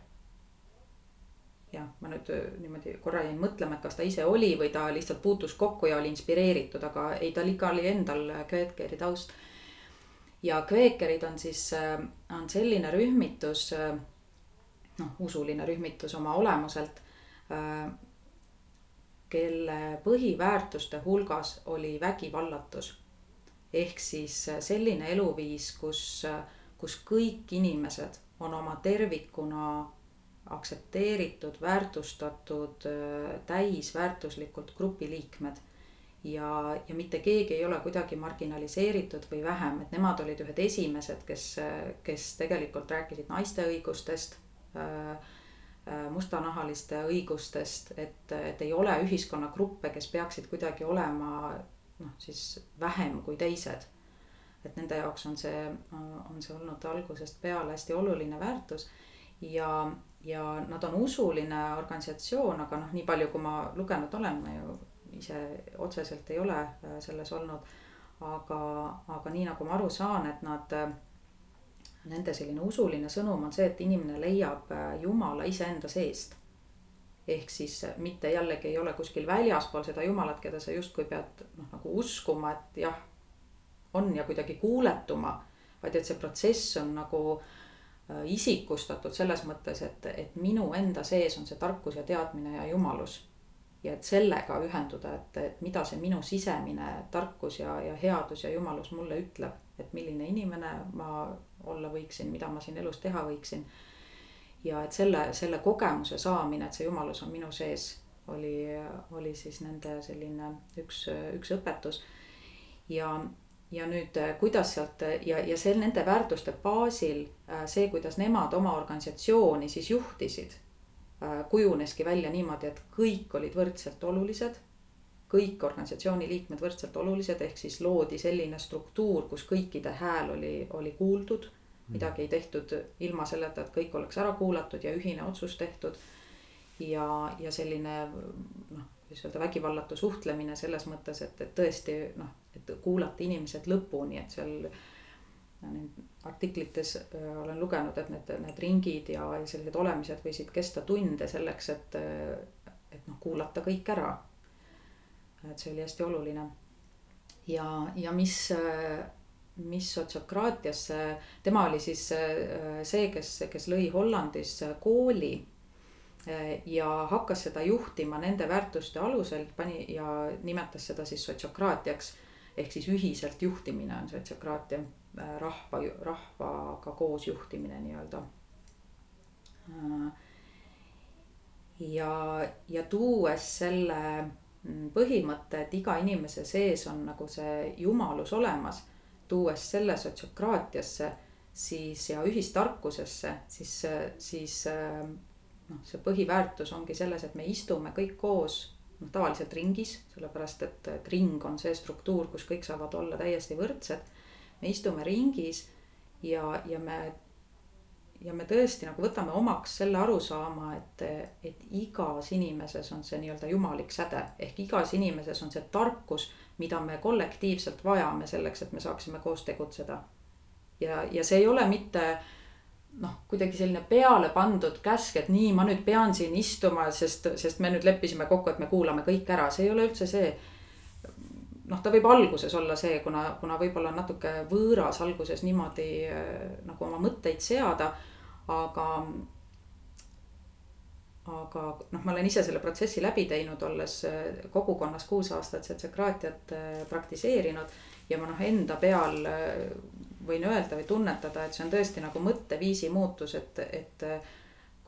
jah, ma nüüd äh, niimoodi korra jäin mõtlema, et kas ta ise oli või ta lihtsalt puutus kokku ja oli inspireeritud, aga ei, tal ikka oli endal kveekeri taust. ja kveekerid on siis, äh, on selline rühmitus, äh, noh, usuline rühmitus oma olemuselt kelle põhiväärtuste hulgas oli vägivallatus. ehk siis selline eluviis, kus äh, kus kõik inimesed on oma tervikuna aktsepteeritud, väärtustatud, täisväärtuslikult grupiliikmed. ja, ja mitte keegi ei ole kuidagi marginaliseeritud või vähem, et nemad olid ühed esimesed, kes, kes tegelikult rääkisid naiste õigustest mustanahaliste õigustest, et, et ei ole ühiskonnagruppe, kes peaksid kuidagi olema noh, siis vähem kui teised et nende jaoks on see, on see olnud algusest peale hästi oluline väärtus. ja, ja nad on usuline organisatsioon, aga noh, nii palju, kui ma lugenud olen, ma ju ise otseselt ei ole äh, selles olnud. aga, aga nii nagu ma aru saan, et nad, nende selline usuline sõnum on see, et inimene leiab äh, Jumala iseenda seest ehk siis mitte jällegi ei ole kuskil väljaspool seda Jumalat, keda sa justkui pead noh, nagu uskuma, et jah, on ja kuidagi kuuletuma, vaid et see protsess on nagu äh, isikustatud selles mõttes, et, et minu enda sees on see tarkus ja teadmine ja jumalus. ja et sellega ühenduda, et, et mida see minu sisemine tarkus ja, ja headus ja jumalus mulle ütleb, et milline inimene ma olla võiksin, mida ma siin elus teha võiksin. ja et selle, selle kogemuse saamine, et see jumalus on minu sees, oli, oli siis nende selline üks, üks õpetus. ja, ja nüüd, äh, kuidas sealt äh, ja, ja see nende väärtuste baasil äh, see, kuidas nemad oma organisatsiooni siis juhtisid, kujuneski välja niimoodi, et kõik olid võrdselt olulised. Kõik organisatsiooni liikmed võrdselt olulised, ehk siis loodi selline struktuur, kus kõikide hääl oli, oli kuuldud. midagi ei tehtud ilma selleta, et kõik oleks ära kuulatud ja ühine otsus tehtud. ja, ja selline noh, kuidas öelda, vägivallatu suhtlemine selles mõttes, et, et tõesti noh, et kuulata inimesed lõpuni, et seal artiklites äh, olen lugenud, et need, need ringid ja sellised olemised võisid kesta tunde selleks, et, et noh, kuulata kõik ära. Et see oli hästi oluline. ja, ja mis, mis sotsiokraatiasse, tema oli siis äh, see, kes, kes lõi Hollandis kooli äh, ja hakkas seda juhtima nende väärtuste alusel, pani ja nimetas seda siis sotsiokraatiaks ehk siis ühiselt juhtimine on sotsiokraatia Äh, rahva, rahvaga koos juhtimine nii-öelda. Ja, ja tuues selle mm, põhimõtte, et iga inimese sees on nagu see jumalus olemas, tuues selle sotsiokraatiasse siis ja ühistarkusesse, siis, siis noh, see põhiväärtus ongi selles, et me istume kõik koos noh, tavaliselt ringis, sellepärast et, et ring on see struktuur, kus kõik saavad olla täiesti võrdsed. Me istume ringis ja, ja me, ja me tõesti nagu võtame omaks selle arusaama, et, et igas inimeses on see nii-öelda jumalik säde. Ehk igas inimeses on see tarkus, mida me kollektiivselt vajame selleks, et me saaksime koos tegutseda. ja, ja see ei ole mitte noh, kuidagi selline peale pandud käsk, et nii, ma nüüd pean siin istuma, sest, sest me nüüd leppisime kokku, et me kuulame kõik ära, see ei ole üldse see. Noh, ta võib alguses olla see, kuna, kuna võib-olla natuke võõras alguses niimoodi nagu oma mõtteid seada, aga. aga noh, ma olen ise selle protsessi läbi teinud, olles äh, kogukonnas kuus aastat setsekraatiat äh, praktiseerinud ja ma noh, enda peal võin öelda või tunnetada, et see on tõesti nagu mõtteviisi muutus, et, et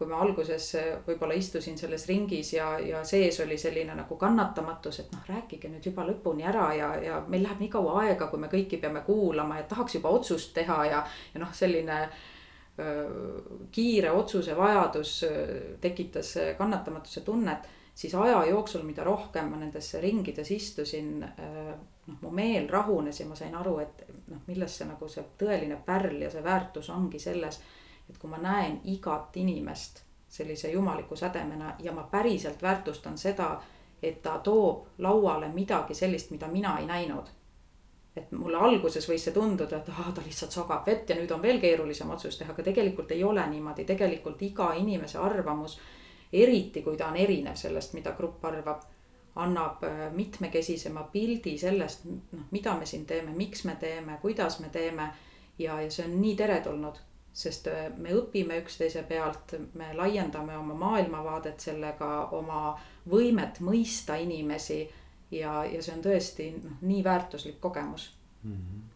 kui ma alguses võib-olla istusin selles ringis ja, ja sees oli selline nagu kannatamatus, et noh, rääkige nüüd juba lõpuni ära ja, ja meil läheb nii kaua aega, kui me kõiki peame kuulama ja tahaks juba otsust teha ja, ja noh, selline öö, kiire otsuse vajadus tekitas kannatamatuse tunnet. siis aja jooksul, mida rohkem ma nendes ringides istusin, noh, mu meel rahunes ja ma sain aru, et noh, milles see nagu see tõeline pärl ja see väärtus ongi selles et kui ma näen igat inimest sellise jumaliku sädemena ja ma päriselt väärtustan seda, et ta toob lauale midagi sellist, mida mina ei näinud. Et mulle alguses võis see tunduda, et ahah, ta lihtsalt sogab vett ja nüüd on veel keerulisem otsus teha, aga tegelikult ei ole niimoodi, tegelikult iga inimese arvamus. eriti kui ta on erinev sellest, mida grupp arvab, annab äh, mitmekesisema pildi sellest, noh, mida me siin teeme, miks me teeme, kuidas me teeme. ja, ja see on nii teretulnud sest äh, me õpime üksteise pealt, me laiendame oma maailmavaadet sellega, oma võimet mõista inimesi. Ja, ja see on tõesti noh, nii väärtuslik kogemus mm. -hmm.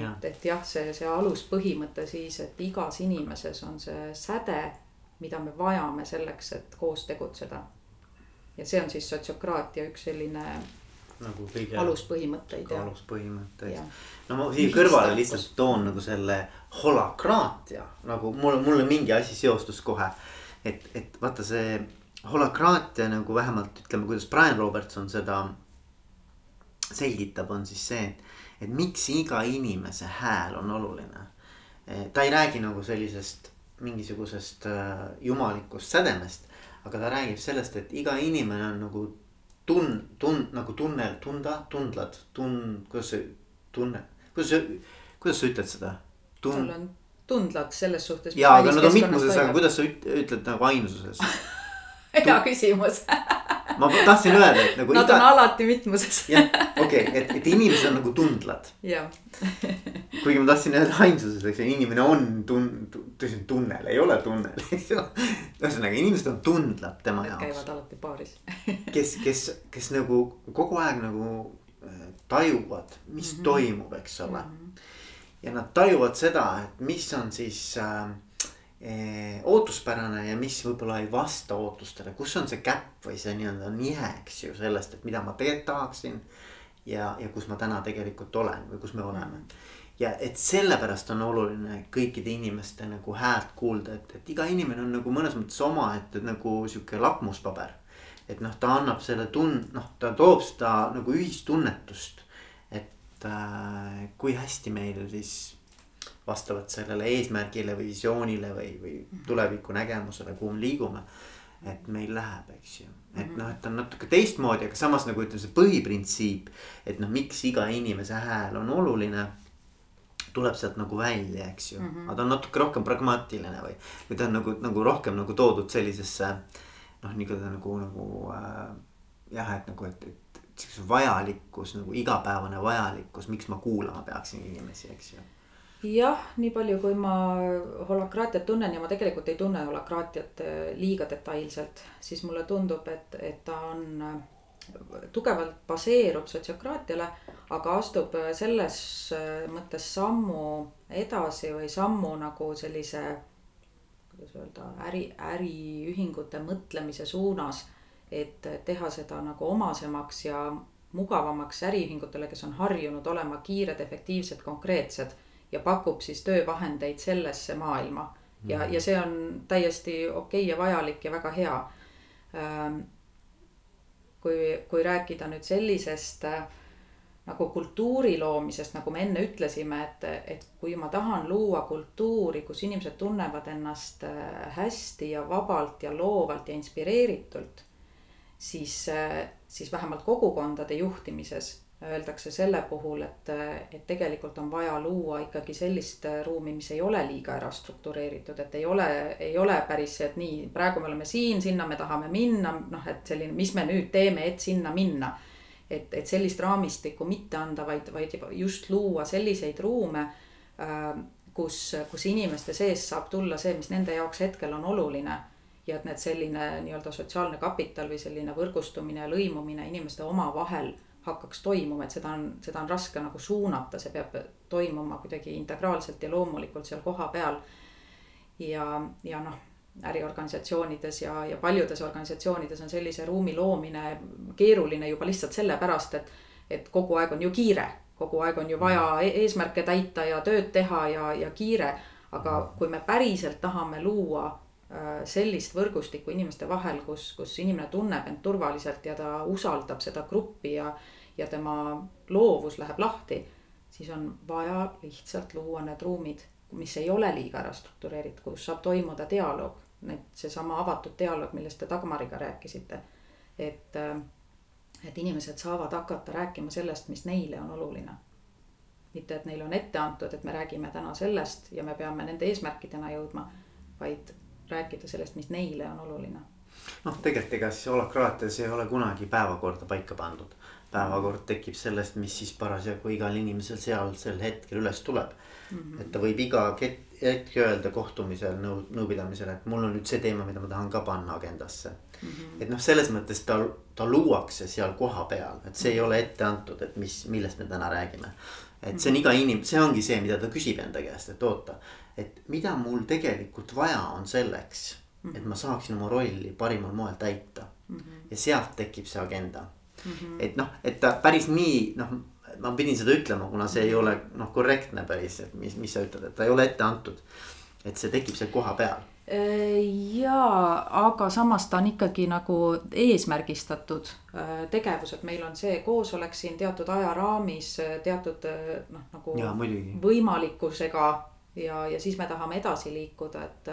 Ja. et, et jah, see, see aluspõhimõte siis, et igas inimeses on see säde, mida me vajame selleks, et koos tegutseda. ja see on siis sotsiokraatia üks selline nagu kõige. aluspõhimõtteid. aluspõhimõtteid. no ma siia kõrvale lihtsalt toon nagu selle holakraatia nagu mulle, mulle mingi asi seostus kohe. et, et vaata see holakraatia nagu vähemalt ütleme, kuidas Brian Robertson seda selgitab, on siis see, et, et miks iga inimese hääl on oluline. ta ei räägi nagu sellisest mingisugusest äh, jumalikust sädemest, aga ta räägib sellest, et iga inimene on nagu tun-, tun-, nagu tunne, tunda, tundlad, tun-, kuidas see tunne, kuidas sa, kuidas sa ütled seda? sul on tundlad selles suhtes. jaa, aga nad on mitmuses, aga kuidas sa ütled nagu ainususes hea küsimus ma tahtsin öelda, et nagu. Nad iga... on alati mitmuses. jah, okei okay,, et, et inimesed on nagu tundlad. jah kuigi ma tahtsin öelda ainsuses, eks ju, inimene on tun-, tõsi, tunnel, ei ole tunnel, eks ju. ühesõnaga, inimesed on tundlad tema jaoks. käivad alati baaris kes, kes, kes nagu kogu aeg nagu äh, tajuvad, mis mm -hmm. toimub, eks ole mm. -hmm ja nad tajuvad seda, et mis on siis äh, ootuspärane ja mis võib-olla ei vasta ootustele, kus on see käpp või see nii-öelda nihe, eks ju, sellest, et mida ma tegelikult tahaksin. ja, ja kus ma täna tegelikult olen või kus me oleme. ja et sellepärast on oluline kõikide inimeste nagu häält kuulda, et, et iga inimene on nagu mõnes mõttes omaette nagu sihuke lakmuspaber. et noh, ta annab selle tun-, noh, ta toob seda nagu ühistunnetust et äh, kui hästi meil siis vastavalt sellele eesmärgile või visioonile või, või tulevikunägemusele, kuhu me liigume. et meil läheb, eks ju, et noh, et on natuke teistmoodi, aga samas nagu ütleme, see põhiprintsiip. et noh, miks iga inimese hääl on oluline tuleb sealt nagu välja, eks ju mm, -hmm. aga ta on natuke rohkem pragmaatiline või, või ta on nagu, nagu rohkem nagu toodud sellisesse. noh, nii-öelda nagu, nagu äh, jah, et nagu, et, et siukse vajalikkus nagu igapäevane vajalikkus, miks ma kuulama peaksin inimesi, eks ju jah, nii palju, kui ma holakraatiat tunnen ja ma tegelikult ei tunne holakraatiat äh, liiga detailselt, siis mulle tundub, et, et ta on äh, tugevalt baseerub sotsiokraatiale, aga astub äh, selles mõttes sammu edasi või sammu nagu sellise. kuidas öelda, äri, äriühingute mõtlemise suunas, et teha seda nagu omasemaks ja mugavamaks äriühingutele, kes on harjunud olema kiired, efektiivsed, konkreetsed ja pakub siis töövahendeid sellesse maailma. ja, ja see on täiesti okei okay ja vajalik ja väga hea. Ähm, kui, kui rääkida nüüd sellisest äh, nagu kultuuri loomisest, nagu me enne ütlesime, et, et kui ma tahan luua kultuuri, kus inimesed tunnevad ennast äh, hästi ja vabalt ja loovalt ja inspireeritult, siis, äh, siis vähemalt kogukondade juhtimises öeldakse selle puhul, et, et tegelikult on vaja luua ikkagi sellist ruumi, mis ei ole liiga ära struktureeritud, et ei ole, ei ole päris see, et nii, praegu me oleme siin, sinna me tahame minna, noh, et selline, mis me nüüd teeme, et sinna minna. et, et sellist raamistikku mitte anda, vaid, vaid just luua selliseid ruume äh, kus, kus inimeste sees saab tulla see, mis nende jaoks hetkel on oluline ja et need selline nii-öelda sotsiaalne kapital või selline võrgustumine ja lõimumine inimeste omavahel hakkaks toimuma, et seda on, seda on raske nagu suunata, see peab toimuma kuidagi integraalselt ja loomulikult seal kohapeal. ja, ja noh, äriorganisatsioonides ja, ja paljudes organisatsioonides on sellise ruumi loomine keeruline juba lihtsalt sellepärast, et, et kogu aeg on ju kiire, kogu aeg on ju vaja e-, eesmärke täita ja tööd teha ja, ja kiire. aga kui me päriselt tahame luua äh, sellist võrgustikku inimeste vahel, kus, kus inimene tunneb end turvaliselt ja ta usaldab seda gruppi ja ja tema loovus läheb lahti, siis on vaja lihtsalt luua need ruumid, mis ei ole liiga ära struktureeritud, kus saab toimuda dialoog. Need, seesama avatud dialoog, millest te Dagmariga rääkisite. et, et inimesed saavad hakata rääkima sellest, mis neile on oluline. mitte, et neile on ette antud, et me räägime täna sellest ja me peame nende eesmärkidena jõudma, vaid rääkida sellest, mis neile on oluline noh, tegelikult ega siis holakraatias ei ole kunagi päevakorda paika pandud päevakord tekib sellest, mis siis parasjagu igal inimesel seal sel hetkel üles tuleb mm. -hmm. et ta võib iga hetk öelda kohtumisel, nõu, nõupidamisel, et mul on nüüd see teema, mida ma tahan ka panna agendasse mm. -hmm. et noh, selles mõttes ta, ta luuakse seal kohapeal, et see ei ole ette antud, et mis, millest me täna räägime. et see on iga inim-, see ongi see, mida ta küsib enda käest, et oota, et mida mul tegelikult vaja on selleks, et ma saaksin oma rolli parimal moel täita mm. -hmm. ja sealt tekib see agenda mm. -hmm. et noh, et ta päris nii noh, ma pidin seda ütlema, kuna see ei ole noh korrektne päris, et mis, mis sa ütled, et ta ei ole ette antud. et see tekib seal kohapeal äh, jaa, aga samas ta on ikkagi nagu eesmärgistatud äh, tegevus, et meil on see koosolek siin teatud ajaraamis, äh, teatud noh, nagu ja, võimalikkusega ja, ja siis me tahame edasi liikuda, et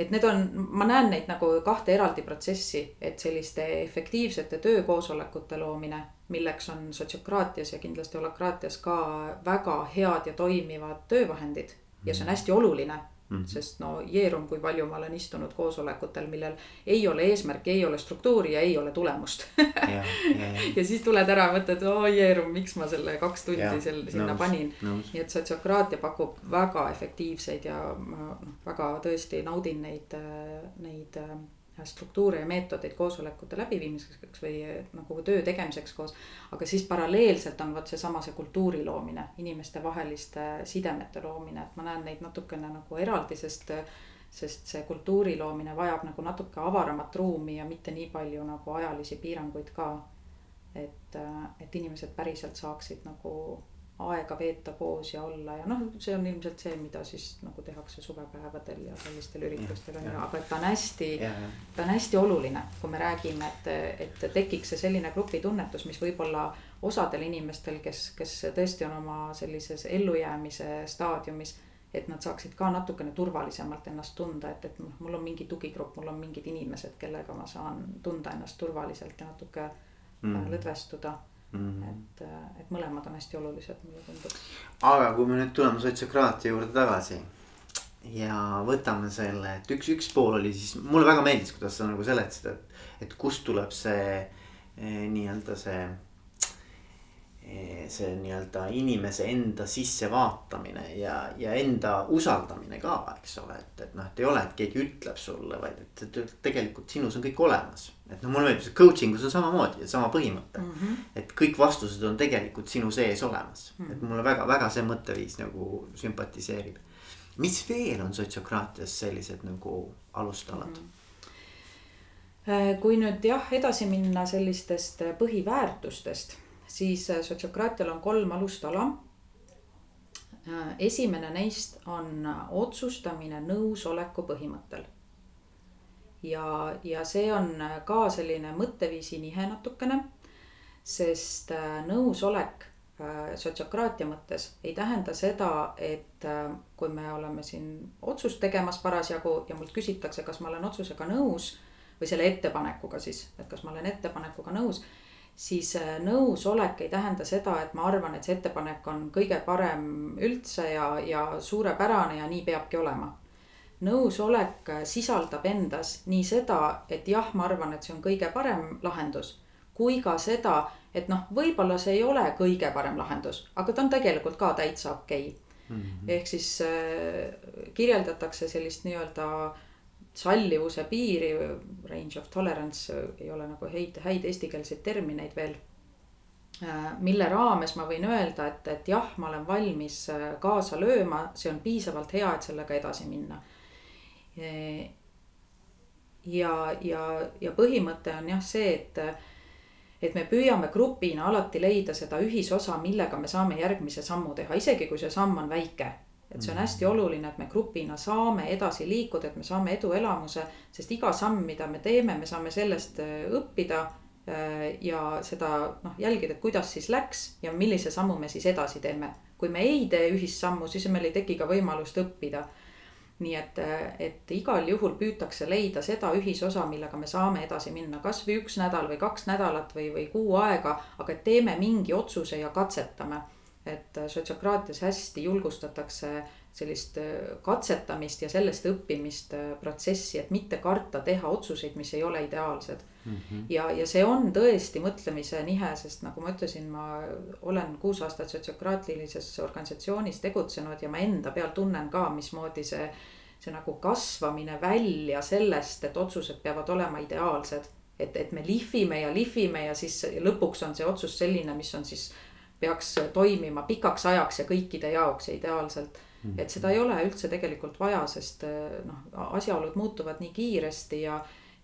et need on, ma näen neid nagu kahte eraldi protsessi, et selliste efektiivsete töökoosolekute loomine, milleks on sotsiokraatias ja kindlasti holakraatias ka väga head ja toimivad töövahendid. Ja see on hästi oluline Mm -hmm. sest no jeerum, kui palju ma olen istunud koosolekutel, millel ei ole eesmärki, ei ole struktuuri ja ei ole tulemust ja, ja, ja. siis tuled ära ja mõtled, oo jeerum, miks ma selle kaks tundi ja, sel, sinna nõus, panin. nii et sotsiokraatia pakub väga efektiivseid ja ma noh, väga tõesti naudin neid, neid struktuure ja meetodeid koosolekute läbiviimiseks või nagu töö tegemiseks koos. aga siis paralleelselt on vot seesama see kultuuri loomine, inimestevaheliste sidemete loomine, et ma näen neid natukene nagu eraldi, sest. sest see kultuuri loomine vajab nagu natuke avaramat ruumi ja mitte nii palju nagu ajalisi piiranguid ka. et, et inimesed päriselt saaksid nagu aega veeta koos ja olla ja noh, see on ilmselt see, mida siis nagu tehakse suvepäevadel ja sellistel üritustel on ju, aga et ta on hästi, ta on hästi oluline, kui me räägime, et, et tekiks see selline grupitunnetus, mis võib-olla osadel inimestel, kes, kes tõesti on oma sellises ellujäämise staadiumis et nad saaksid ka natukene turvalisemalt ennast tunda, et, et noh, mul on mingi tugigrupp, mul on mingid inimesed, kellega ma saan tunda ennast turvaliselt ja natuke mm. lõdvestuda mm.. et, et mõlemad on hästi olulised, mulle tundub. aga kui me nüüd tuleme sotsiokraatia juurde tagasi ja võtame selle, et üks, üks pool oli siis, mulle väga meeldis, kuidas sa nagu seletasid, et, et kust tuleb see eh, nii-öelda see see nii-öelda inimese enda sissevaatamine ja, ja enda usaldamine ka, eks ole, et, et noh, et ei ole, et keegi ütleb sulle, vaid et, et tegelikult sinus on kõik olemas. et noh, mulle meeldib see coaching us on samamoodi, sama põhimõte mm. -hmm. et kõik vastused on tegelikult sinu sees olemas mm, -hmm. et mulle väga-väga see mõtteviis nagu sümpatiseerib. mis veel on sotsiokraatias sellised nagu alustalad mm? -hmm. kui nüüd jah, edasi minna sellistest põhiväärtustest siis äh, sotsiokraatial on kolm alustala. Äh, esimene neist on otsustamine nõusoleku põhimõttel. ja, ja see on ka selline mõtteviisi nihe natukene, sest äh, nõusolek sotsiokraatia mõttes ei tähenda seda, et kui me oleme siin otsust tegemas parasjagu ja mult küsitakse, kas ma olen otsusega nõus või selle ettepanekuga siis, et kas ma olen ettepanekuga nõus siis äh, nõusolek ei tähenda seda, et ma arvan, et see ettepanek on kõige parem üldse ja, ja suurepärane ja nii peabki olema. nõusolek äh, sisaldab endas nii seda, et jah, ma arvan, et see on kõige parem lahendus, kui ka seda, et noh, võib-olla see ei ole kõige parem lahendus, aga ta on tegelikult ka täitsa okei okay. mm. -hmm. ehk siis äh, kirjeldatakse sellist nii-öelda äh, sallivuse piiri, range of tolerance ei ole nagu häid, häid eestikeelseid termineid veel. Äh, mille raames ma võin öelda, et, et jah, ma olen valmis äh, kaasa lööma, see on piisavalt hea, et sellega edasi minna. ja, ja, ja põhimõte on jah see, et, et me püüame grupina alati leida seda ühisosa, millega me saame järgmise sammu teha, isegi kui see samm on väike et see on hästi oluline, et me grupina saame edasi liikuda, et me saame eduelamuse, sest iga samm, mida me teeme, me saame sellest äh, õppida. Äh, ja seda noh, jälgida, et kuidas siis läks ja millise sammu me siis edasi teeme. kui me ei tee ühissammu, siis meil ei teki ka võimalust õppida. nii et, äh, et igal juhul püütakse leida seda ühisosa, millega me saame edasi minna, kasvõi üks nädal või kaks nädalat või, või kuu aega, aga teeme mingi otsuse ja katsetame et sotsiokraatias hästi julgustatakse sellist äh, katsetamist ja sellest õppimist äh, protsessi, et mitte karta teha otsuseid, mis ei ole ideaalsed mm. -hmm. ja, ja see on tõesti mõtlemise nihe, sest nagu ma ütlesin, ma olen kuus aastat sotsiokraatilises organisatsioonis tegutsenud ja ma enda peal tunnen ka, mismoodi see. see nagu kasvamine välja sellest, et otsused peavad olema ideaalsed, et, et me lihvime ja lihvime ja siis lõpuks on see otsus selline, mis on siis peaks toimima pikaks ajaks ja kõikide jaoks ja ideaalselt. Mhm. et seda ei ole üldse tegelikult vaja, sest eh, noh, asjaolud muutuvad nii kiiresti ja,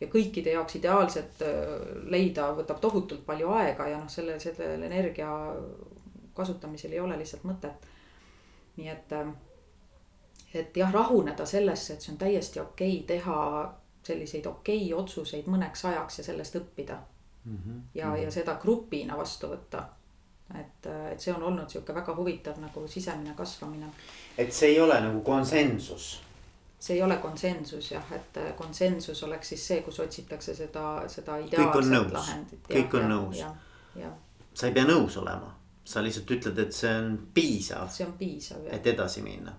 ja kõikide jaoks ideaalset eh, leida võtab tohutult palju aega ja noh, selle, sellel energia kasutamisel ei ole lihtsalt mõtet. nii et, eh, et jah, rahuneda sellesse, et see on täiesti okei okay teha selliseid okei okay otsuseid mõneks ajaks ja sellest õppida mm. -hmm. ja, ja seda grupina vastu võtta et, et see on olnud sihuke väga huvitav nagu sisemine kasvamine. et see ei ole nagu konsensus? see ei ole konsensus jah, et konsensus oleks siis see, kus otsitakse seda, seda ideaalset lahendit. kõik on nõus. sa ei pea nõus olema, sa lihtsalt ütled, et see on piisav. see on piisav jah. et edasi minna.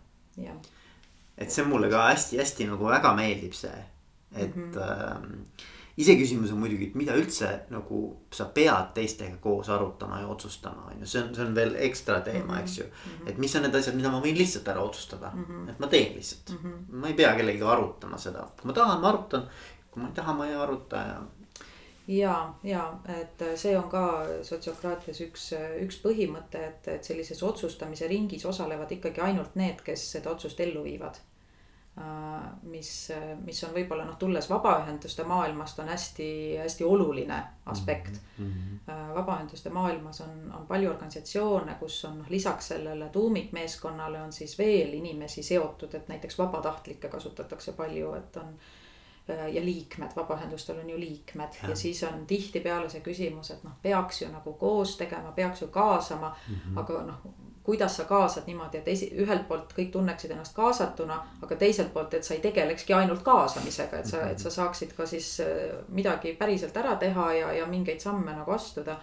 et see mulle ka hästi-hästi nagu väga meeldib see, et mm. -hmm. äh, iseküsimus on muidugi, et mida üldse nagu sa pead teistega koos arutama ja otsustama, on ju, see on, see on veel ekstra teema mm, -hmm. eks ju. Mhm. et mis on need asjad, mida ma võin lihtsalt ära otsustada mm, -hmm. et ma teen lihtsalt mm, -hmm. ma ei pea kellegagi arutama seda, kui ma tahan, ma arutan. kui ma ei taha, ma ei aruta ja. ja, ja et see on ka sotsiokraatias üks, üks põhimõte, et, et sellises otsustamise ringis osalevad ikkagi ainult need, kes seda otsust ellu viivad mis, mis on võib-olla noh, tulles vabaühenduste maailmast on hästi-hästi oluline aspekt mm. -hmm. vabaühenduste maailmas on, on palju organisatsioone, kus on noh, lisaks sellele tuumikmeeskonnale on siis veel inimesi seotud, et näiteks vabatahtlikke kasutatakse palju, et on ja liikmed, vabaühendustel on ju liikmed ja. ja siis on tihtipeale see küsimus, et noh, peaks ju nagu koos tegema, peaks ju kaasama mm, -hmm. aga noh kuidas sa kaasad niimoodi, et esi-, ühelt poolt kõik tunneksid ennast kaasatuna, aga teiselt poolt, et sa ei tegelekski ainult kaasamisega, et sa, et sa saaksid ka siis äh, midagi päriselt ära teha ja, ja mingeid samme nagu astuda.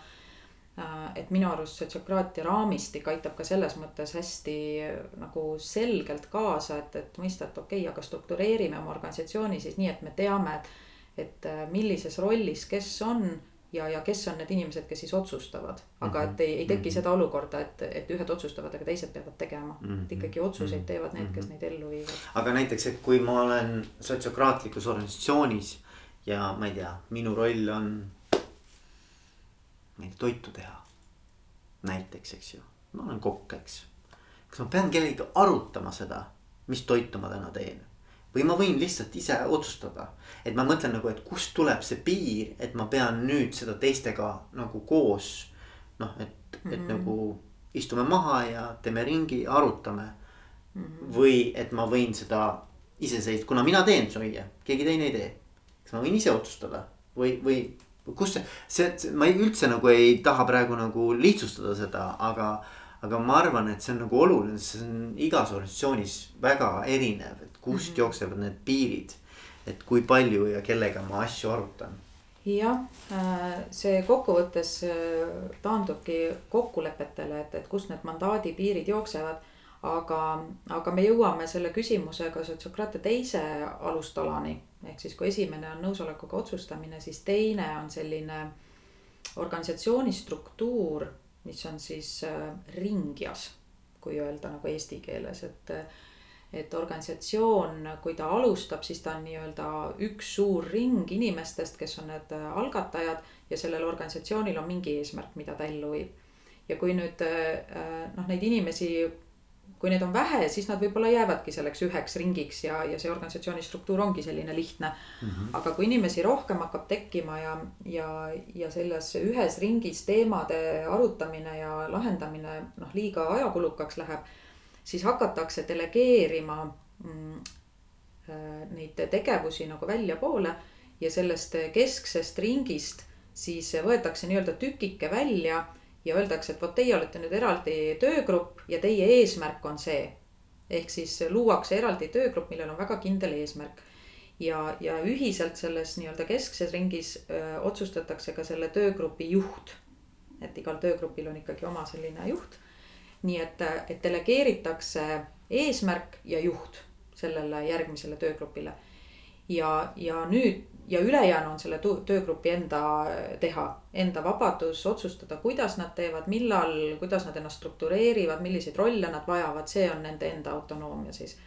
Äh, et minu arust sotsiokraatia raamistik aitab ka selles mõttes hästi äh, nagu selgelt kaasa, et, et mõista, et okei okay,, aga struktureerime oma organisatsiooni siis nii, et me teame, et, et millises rollis kes on ja, ja kes on need inimesed, kes siis otsustavad. aga et ei, ei teki mhm. seda olukorda, et, et ühed otsustavad, aga teised peavad tegema et ikkagi otsuseid mhm. teevad need, kes mhm. neid ellu viivad. aga näiteks, et kui ma olen sotsiokraatlikus organisatsioonis ja ma ei tea, minu roll on. ma ei tea, toitu teha. näiteks, eks ju, ma olen kokk, eks. kas ma pean kellegagi arutama seda, mis toitu ma täna teen või ma võin lihtsalt ise otsustada. et ma mõtlen nagu, et kust tuleb see piir, et ma pean nüüd seda teistega nagu koos. noh, et, et mm -hmm. nagu istume maha ja teeme ringi, arutame mm. -hmm. või et ma võin seda iseseisvalt, kuna mina teen süüa, keegi teine ei tee. kas ma võin ise otsustada või, või kus see, see, see, ma ei, üldse nagu ei taha praegu nagu lihtsustada seda, aga aga ma arvan, et see on nagu oluline, see on igas organisatsioonis väga erinev, et kust mm -hmm. jooksevad need piirid. et kui palju ja kellega ma asju arutan. jah, äh, see kokkuvõttes äh, taandubki kokkulepetele, et, et kust need mandaadi piirid jooksevad. aga, aga me jõuame selle küsimusega sotsiokraatia teise alustalani. ehk siis, kui esimene on nõusolekuga otsustamine, siis teine on selline organisatsiooni struktuur mis on siis äh, ringjas, kui öelda nagu eesti keeles, et et organisatsioon, kui ta alustab, siis ta on nii-öelda üks suur ring inimestest, kes on need äh, algatajad ja sellel organisatsioonil on mingi eesmärk, mida ta ellu viib. ja kui nüüd äh, noh, neid inimesi kui neid on vähe, siis nad võib-olla jäävadki selleks üheks ringiks ja, ja see organisatsiooni struktuur ongi selline lihtne mm. -hmm. aga kui inimesi rohkem hakkab tekkima ja, ja, ja selles ühes ringis teemade arutamine ja lahendamine noh, liiga ajakulukaks läheb, siis hakatakse delegeerima mm, äh, neid tegevusi nagu väljapoole ja sellest kesksest ringist siis võetakse nii-öelda tükike välja ja öeldakse, et vot teie olete nüüd eraldi töögrupp ja teie eesmärk on see. ehk siis luuakse eraldi töögrupp, millel on väga kindel eesmärk. ja, ja ühiselt selles nii-öelda keskses ringis öö, otsustatakse ka selle töögrupi juht. et igal töögrupil on ikkagi oma selline juht. nii et, et delegeeritakse eesmärk ja juht sellele järgmisele töögrupile. ja, ja nüüd ja ülejäänu on selle töögrupi enda teha, enda vabadus otsustada, kuidas nad teevad, millal, kuidas nad ennast struktureerivad, milliseid rolle nad vajavad, see on nende enda autonoomia siis.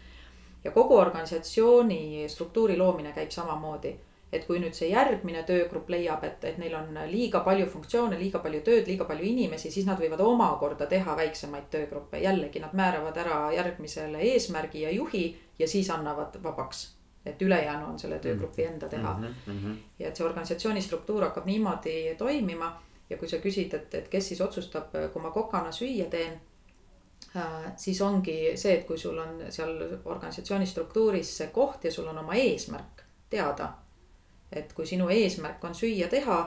ja kogu organisatsiooni struktuuri loomine käib samamoodi. et kui nüüd see järgmine töögrupp leiab, et, et neil on liiga palju funktsioone, liiga palju tööd, liiga palju inimesi, siis nad võivad omakorda teha väiksemaid töögruppe, jällegi nad määravad ära järgmisele eesmärgi ja juhi ja siis annavad vabaks et ülejäänu on selle töögrupi mm. enda teha mm. -hmm. ja et see organisatsiooni struktuur hakkab niimoodi toimima ja kui sa küsid, et, et kes siis otsustab, kui ma kokana süüa teen äh,. siis ongi see, et kui sul on seal organisatsiooni struktuuris see koht ja sul on oma eesmärk teada. et kui sinu eesmärk on süüa teha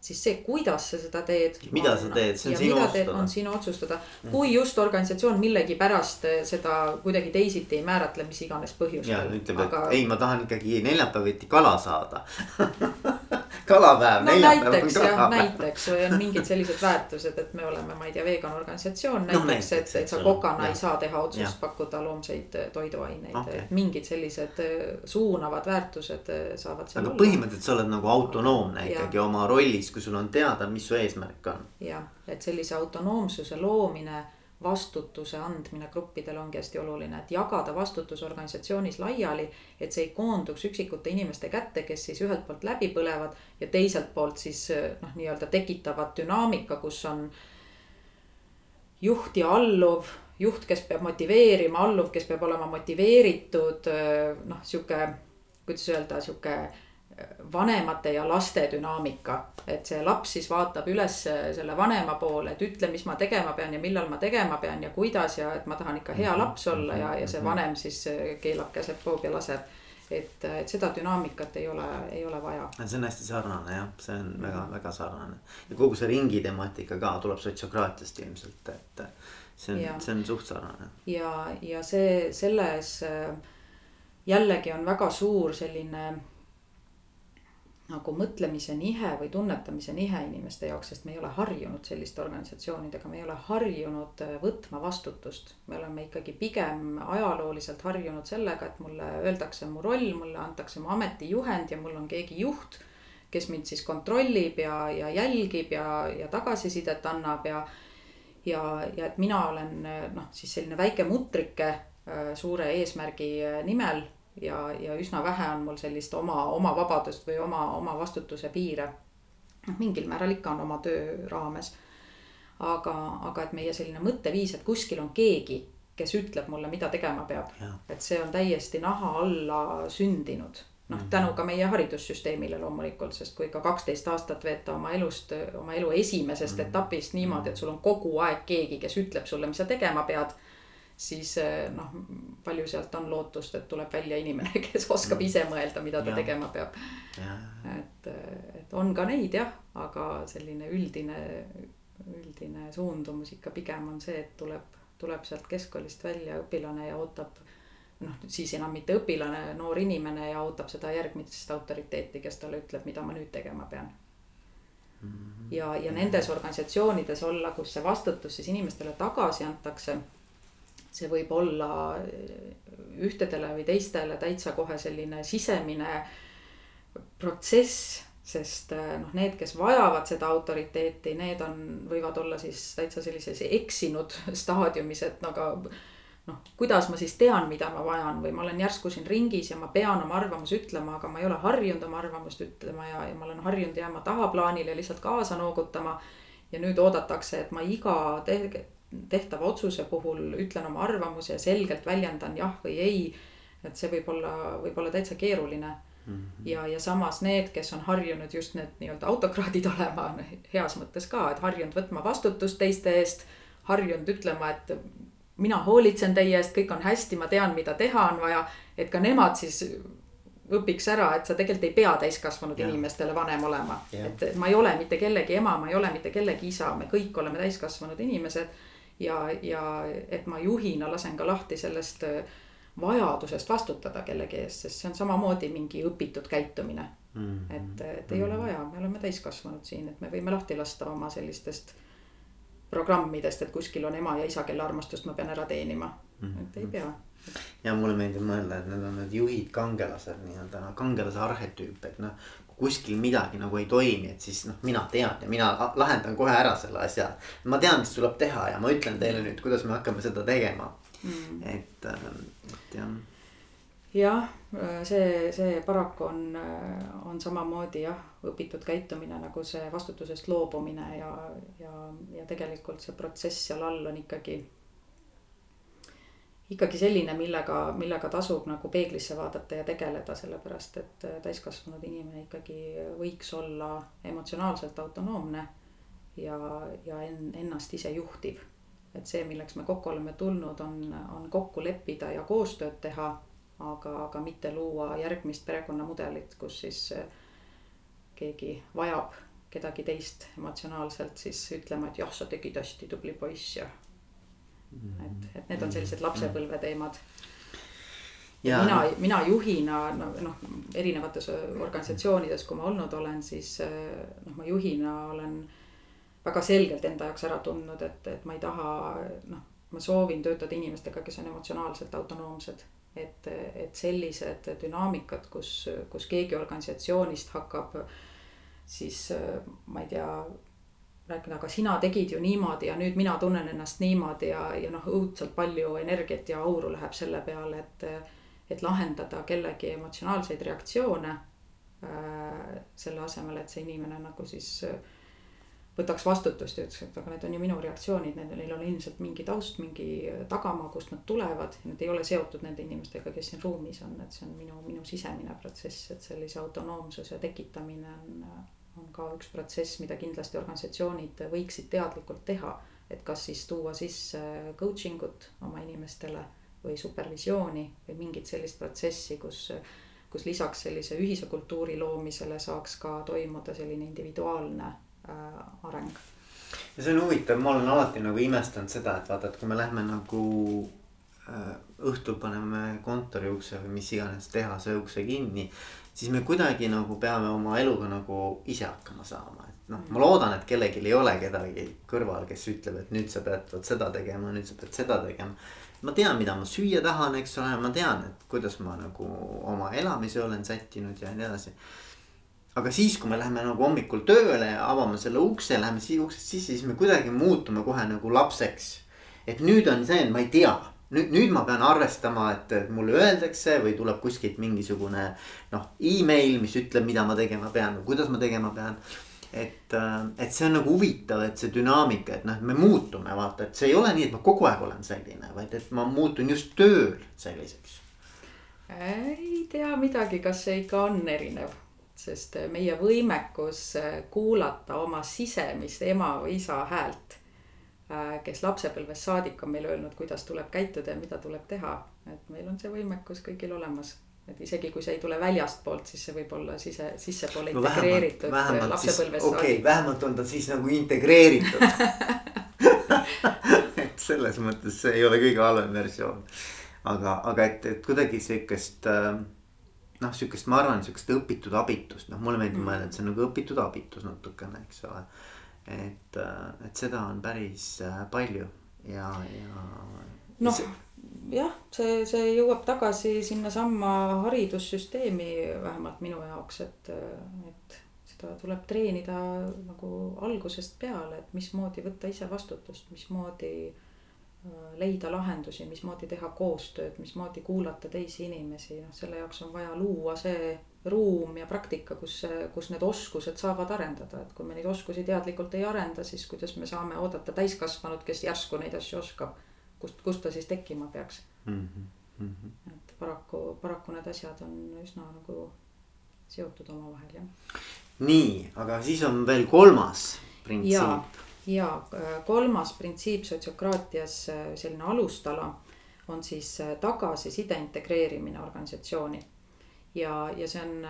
siis see, kuidas sa seda teed. mida on, sa teed, see on sinu otsustada. on sinu otsustada, kui just organisatsioon millegipärast eh, seda kuidagi teisiti ei määratle, mis iganes põhjustel. ja ütleb aga..., et ei, ma tahan ikkagi neljapäeviti kala saada kalapäev no,, neljapäev näiteks, on kalapäev. näiteks või on mingid sellised väärtused, et me oleme, ma ei tea, vegan organisatsioon näiteks no,, näiteks, et, et sa kokana ei saa teha otsust ja. pakkuda loomseid eh, toiduaineid okay., et mingid sellised eh, suunavad väärtused saavad aga olla. põhimõtteliselt sa oled nagu autonoomne ikkagi oma rollis kui sul on teada, mis su eesmärk on. jah, et sellise autonoomsuse loomine, vastutuse andmine gruppidele ongi hästi oluline, et jagada vastutus organisatsioonis laiali. et see ei koonduks üksikute inimeste kätte, kes siis ühelt poolt läbi põlevad ja teiselt poolt siis noh, nii-öelda tekitavad dünaamika, kus on juht ja alluv juht, kes peab motiveerima, alluv, kes peab olema motiveeritud, noh, sihuke, kuidas öelda, sihuke vanemate ja laste dünaamika. et see laps siis vaatab üles selle vanema poole, et ütle, mis ma tegema pean ja millal ma tegema pean ja kuidas ja et ma tahan ikka hea mhm. laps olla ja, ja see mhm. vanem siis keelab, käseb, toob ja laseb. et, et seda dünaamikat ei ole, ei ole vaja. see on hästi sarnane jah, see on väga-väga sarnane. ja kogu see ringi temaatika ka tuleb sotsiokraatiast ilmselt, et see on, see on suht sarnane. ja, ja see selles jällegi on väga suur selline nagu mõtlemise nihe või tunnetamise nihe inimeste jaoks, sest me ei ole harjunud selliste organisatsioonidega, me ei ole harjunud äh, võtma vastutust. me oleme ikkagi pigem ajalooliselt harjunud sellega, et mulle öeldakse mu roll, mulle antakse mu ametijuhend ja mul on keegi juht, kes mind siis kontrollib ja, ja jälgib ja, ja tagasisidet annab ja ja, ja et mina olen noh, siis selline väike mutrike äh, suure eesmärgi äh, nimel ja, ja üsna vähe on mul sellist oma, oma vabadust või oma, oma vastutuse piire. noh, mingil määral ikka on oma töö raames. aga, aga et meie selline mõtteviis, et kuskil on keegi, kes ütleb mulle, mida tegema peab. et see on täiesti naha alla sündinud noh, mhm. tänu ka meie haridussüsteemile loomulikult, sest kui ikka kaksteist aastat veeta oma elust, oma elu esimesest mm etapist niimoodi, et sul on kogu aeg keegi, kes ütleb sulle, mis sa tegema pead siis eh, noh, palju sealt on lootust, et tuleb välja inimene, kes oskab ise mõelda, mida ta ja. tegema peab. et, et on ka neid jah, aga selline üldine, üldine suundumus ikka pigem on see, et tuleb, tuleb sealt keskkoolist välja õpilane ja ootab noh, siis enam mitte õpilane, noor inimene ja ootab seda järgmist autoriteeti, kes talle ütleb, mida ma nüüd tegema pean mhm. ja, ja nendes organisatsioonides olla, kus see vastutus siis inimestele tagasi antakse see võib olla ühtedele või teistele täitsa kohe selline sisemine protsess, sest noh, need, kes vajavad seda autoriteeti, need on, võivad olla siis täitsa sellises eksinud staadiumis, et no aga noh, kuidas ma siis tean, mida ma vajan või ma olen järsku siin ringis ja ma pean oma arvamuse ütlema, aga ma ei ole harjunud oma arvamust ütlema ja, ja ma olen harjunud jääma tahaplaanile lihtsalt kaasa noogutama. ja nüüd oodatakse, et ma iga te tehtava otsuse puhul ütlen oma arvamuse ja selgelt väljendan jah või ei. et see võib olla, võib olla täitsa keeruline mm. -hmm. ja, ja samas need, kes on harjunud just need nii-öelda autokraadid olema heas mõttes ka, et harjunud võtma vastutust teiste eest. harjunud ütlema, et mina hoolitsen teie eest, kõik on hästi, ma tean, mida teha on vaja, et ka nemad siis õpiks ära, et sa tegelikult ei pea täiskasvanud ja. inimestele vanem olema. et ma ei ole mitte kellegi ema, ma ei ole mitte kellegi isa, me kõik oleme täiskasvanud inimesed ja, ja et ma juhina lasen ka lahti sellest äh, vajadusest vastutada kellegi eest, sest see on samamoodi mingi õpitud käitumine mm. -hmm. et, et ei ole vaja, me oleme täiskasvanud siin, et me võime lahti lasta oma sellistest programmidest, et kuskil on ema ja isa, kelle armastust ma pean ära teenima mm, -hmm. et ei pea ja mulle meeldib mõelda, et need on need juhid, kangelased nii-öelda noh, kangelase arhetüüp, et noh kuskil midagi nagu ei toimi, et siis noh, mina tean ja mina lahendan kohe ära selle asja. ma tean, mis tuleb teha ja ma ütlen teile nüüd, kuidas me hakkame seda tegema mm.. et, ähm, et jah. jah, see, see paraku on, on samamoodi jah, õpitud käitumine nagu see vastutusest loobumine ja, ja, ja tegelikult see protsess seal all on ikkagi ikkagi selline, millega, millega tasub nagu peeglisse vaadata ja tegeleda, sellepärast et äh, täiskasvanud inimene ikkagi võiks olla emotsionaalselt autonoomne ja, ja en, ennast ise juhtiv. et see, milleks me kokku oleme tulnud, on, on kokku leppida ja koostööd teha, aga, aga mitte luua järgmist perekonnamudelit, kus siis äh, keegi vajab kedagi teist emotsionaalselt siis ütlema, et jah, sa tegid hästi, tubli poiss ja. Et, et need on sellised lapsepõlve teemad. ja mina, mina juhina noh, erinevates organisatsioonides, kui ma olnud olen, siis noh, ma juhina olen väga selgelt enda jaoks ära tundnud, et, et ma ei taha noh, ma soovin töötada inimestega, kes on emotsionaalselt autonoomsed. et, et sellised dünaamikad, kus, kus keegi organisatsioonist hakkab siis ma ei tea rääkida, aga sina tegid ju niimoodi ja nüüd mina tunnen ennast niimoodi ja, ja noh, õudselt palju energiat ja auru läheb selle peale, et, et lahendada kellegi emotsionaalseid reaktsioone äh,. selle asemel, et see inimene nagu siis võtaks vastutust ja ütleks, et aga need on ju minu reaktsioonid, neil on ilmselt mingi taust, mingi tagamaa, kust nad tulevad. Need ei ole seotud nende inimestega, kes siin ruumis on, et see on minu, minu sisemine protsess, et sellise autonoomsuse tekitamine on, on ka üks protsess, mida kindlasti organisatsioonid võiksid teadlikult teha. et kas siis tuua sisse coaching ut oma inimestele või supervisiooni või mingit sellist protsessi, kus kus lisaks sellise ühise kultuuri loomisele saaks ka toimuda selline individuaalne äh, areng. ja see on huvitav, ma olen alati nagu imestanud seda, et vaata, et kui me lähme nagu äh, õhtul paneme kontori ukse või mis iganes tehase ukse kinni. Siis me kuidagi nagu peame oma eluga nagu ise hakkama saama, et noh, ma loodan, et kellelgi ei ole kedagi kõrval, kes ütleb, et nüüd sa pead vot seda tegema, nüüd sa pead seda tegema ma tean, mida ma süüa tahan, eks ole, ma tean, et kuidas ma nagu oma elamise olen sättinud ja nii edasi. aga siis, kui me läheme nagu hommikul tööle ja avame selle ukse, läheme siia uksest sisse, siis me kuidagi muutume kohe nagu lapseks. et nüüd on see, et ma ei tea, nüüd, nüüd ma pean arvestama, et, mulle öeldakse või tuleb kuskilt mingisugune noh, email, mis ütleb, mida ma tegema pean või kuidas ma tegema pean et, äh, et see on nagu huvitav, et see dünaamika, et noh, me muutume, vaata, et see ei ole nii, et ma kogu aeg olen selline, vaid et ma muutun just tööl selliseks. ei tea midagi, kas see ikka on erinev, sest meie võimekus äh, kuulata oma sisemist ema või isa häält, kes lapsepõlvest saadik on meile öelnud, kuidas tuleb käituda ja mida tuleb teha, et meil on see võimekus kõigil olemas et isegi kui see ei tule väljastpoolt, siis see võib olla sise, sissepoole no integreeritud lapsepõlvest saadik. okei okay,, vähemalt on ta siis nagu integreeritud et selles mõttes see ei ole kõige halvem versioon. aga, aga et, et kuidagi sihukest äh, noh, sihukest, ma arvan, sihukest õpitud abitust, noh, mulle meeldib mm. mõelda, et see on nagu õpitud abitus natukene, eks ole. Et, äh, et seda on päris äh, palju ja, ja. noh jah, see, see jõuab tagasi sinnasamma haridussüsteemi vähemalt minu jaoks, et, et seda tuleb treenida nagu algusest peale, et mismoodi võtta ise vastutust, mismoodi äh, leida lahendusi, mismoodi teha koostööd, mismoodi kuulata teisi inimesi, noh selle jaoks on vaja luua see ruum ja praktika, kus, kus need oskused saavad arendada, et kui me neid oskusi teadlikult ei arenda, siis kuidas me saame oodata täiskasvanut, kes järsku neid asju oskab kust, kust ta siis tekkima peaks mm. -hmm. et paraku, paraku need asjad on üsna nagu seotud omavahel jah. nii, aga siis on veel kolmas printsiip. ja, ja kolmas printsiip sotsiokraatias, selline alustala on siis tagasiside integreerimine organisatsiooni ja, ja see on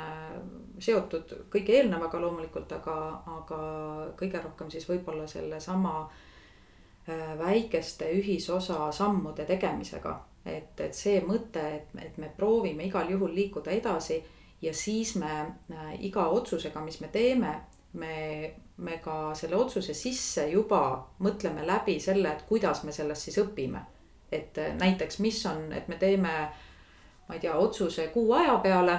seotud kõige eelnevaga loomulikult, aga, aga kõige rohkem siis võib-olla sellesama äh, Äh, väikeste ühisosa sammude tegemisega. et, et see mõte, et, et me proovime igal juhul liikuda edasi ja siis me äh, iga otsusega, mis me teeme, me, me ka selle otsuse sisse juba mõtleme läbi selle, et kuidas me sellest siis õpime. et äh, näiteks, mis on, et me teeme, ma ei tea, otsuse kuu aja peale.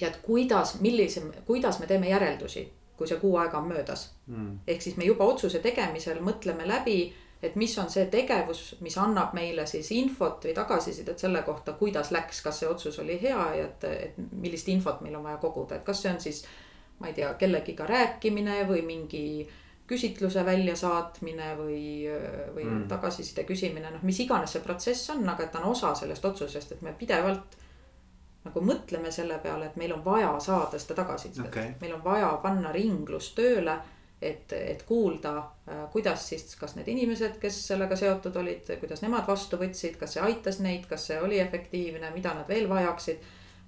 ja et kuidas, millise, kuidas me teeme järeldusi kui see kuu aega on möödas mm.. ehk siis me juba otsuse tegemisel mõtleme läbi, et mis on see tegevus, mis annab meile siis infot või tagasisidet selle kohta, kuidas läks, kas see otsus oli hea ja et, et millist infot meil on vaja koguda, et kas see on siis. ma ei tea, kellegiga rääkimine või mingi küsitluse väljasaatmine või, või mm. tagasiside küsimine, noh, mis iganes see protsess on, aga et ta on osa sellest otsusest, et me pidevalt nagu mõtleme selle peale, et meil on vaja saada seda tagasisidet okay., meil on vaja panna ringlus tööle. et, et kuulda, äh, kuidas siis, kas need inimesed, kes sellega seotud olid, kuidas nemad vastu võtsid, kas see aitas neid, kas see oli efektiivne, mida nad veel vajaksid.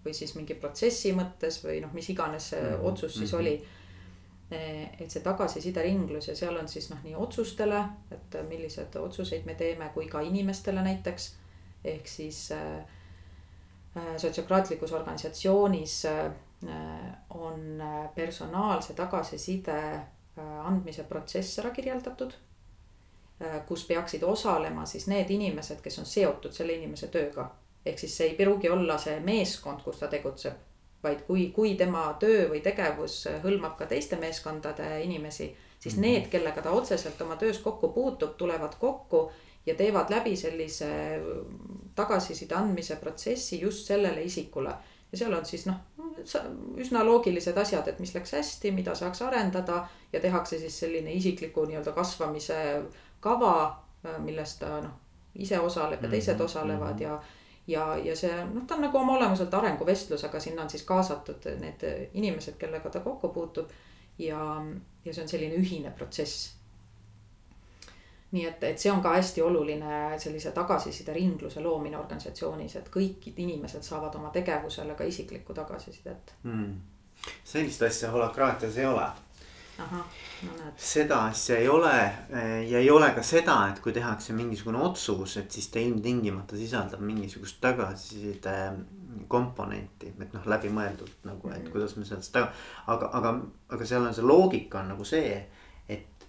või siis mingi protsessi mõttes või noh, mis iganes see mm otsus siis mm -hmm. oli et see tagasiside ringlus ja seal on siis noh, nii otsustele, et millised otsuseid me teeme, kui ka inimestele näiteks. ehk siis äh, Äh, sotsiokraatlikus organisatsioonis äh, on äh, personaalse tagasiside andmise protsess ära kirjeldatud. kus peaksid osalema siis need inimesed, kes on seotud selle inimese tööga. ehk siis see ei pruugi olla see meeskond, kus ta tegutseb. Vaid kui, kui tema töö või tegevus hõlmab ka teiste meeskondade inimesi, siis mm -hmm. need, kellega ta otseselt oma töös kokku puutub, tulevad kokku ja teevad läbi sellise tagasiside andmise protsessi just sellele isikule. ja seal on siis noh, üsna loogilised asjad, et mis läks hästi, mida saaks arendada ja tehakse siis selline isikliku nii-öelda kasvamise kava, milles ta noh, ise osaleb ja teised mhm, osalevad mm -hmm. Ja ja, see noh, ta on nagu oma olemuselt arenguvestlus, aga sinna on siis kaasatud need inimesed, kellega ta kokku puutub. ja, ja see on selline ühine protsess. nii et, et see on ka hästi oluline sellise tagasiside ringluse loomine organisatsioonis, et kõik inimesed saavad oma tegevusele ka isiklikku tagasisidet mm.. sellist asja holakraatias ei ole. Seda asja ei ole ja ei ole ka seda, et kui tehakse mingisugune otsus, et siis ta ilmtingimata sisaldab mingisugust tagasiside komponenti, et noh, läbimõeldult nagu, et mhm. kuidas me sellest taga, aga, aga, aga seal on see loogika on nagu see, et,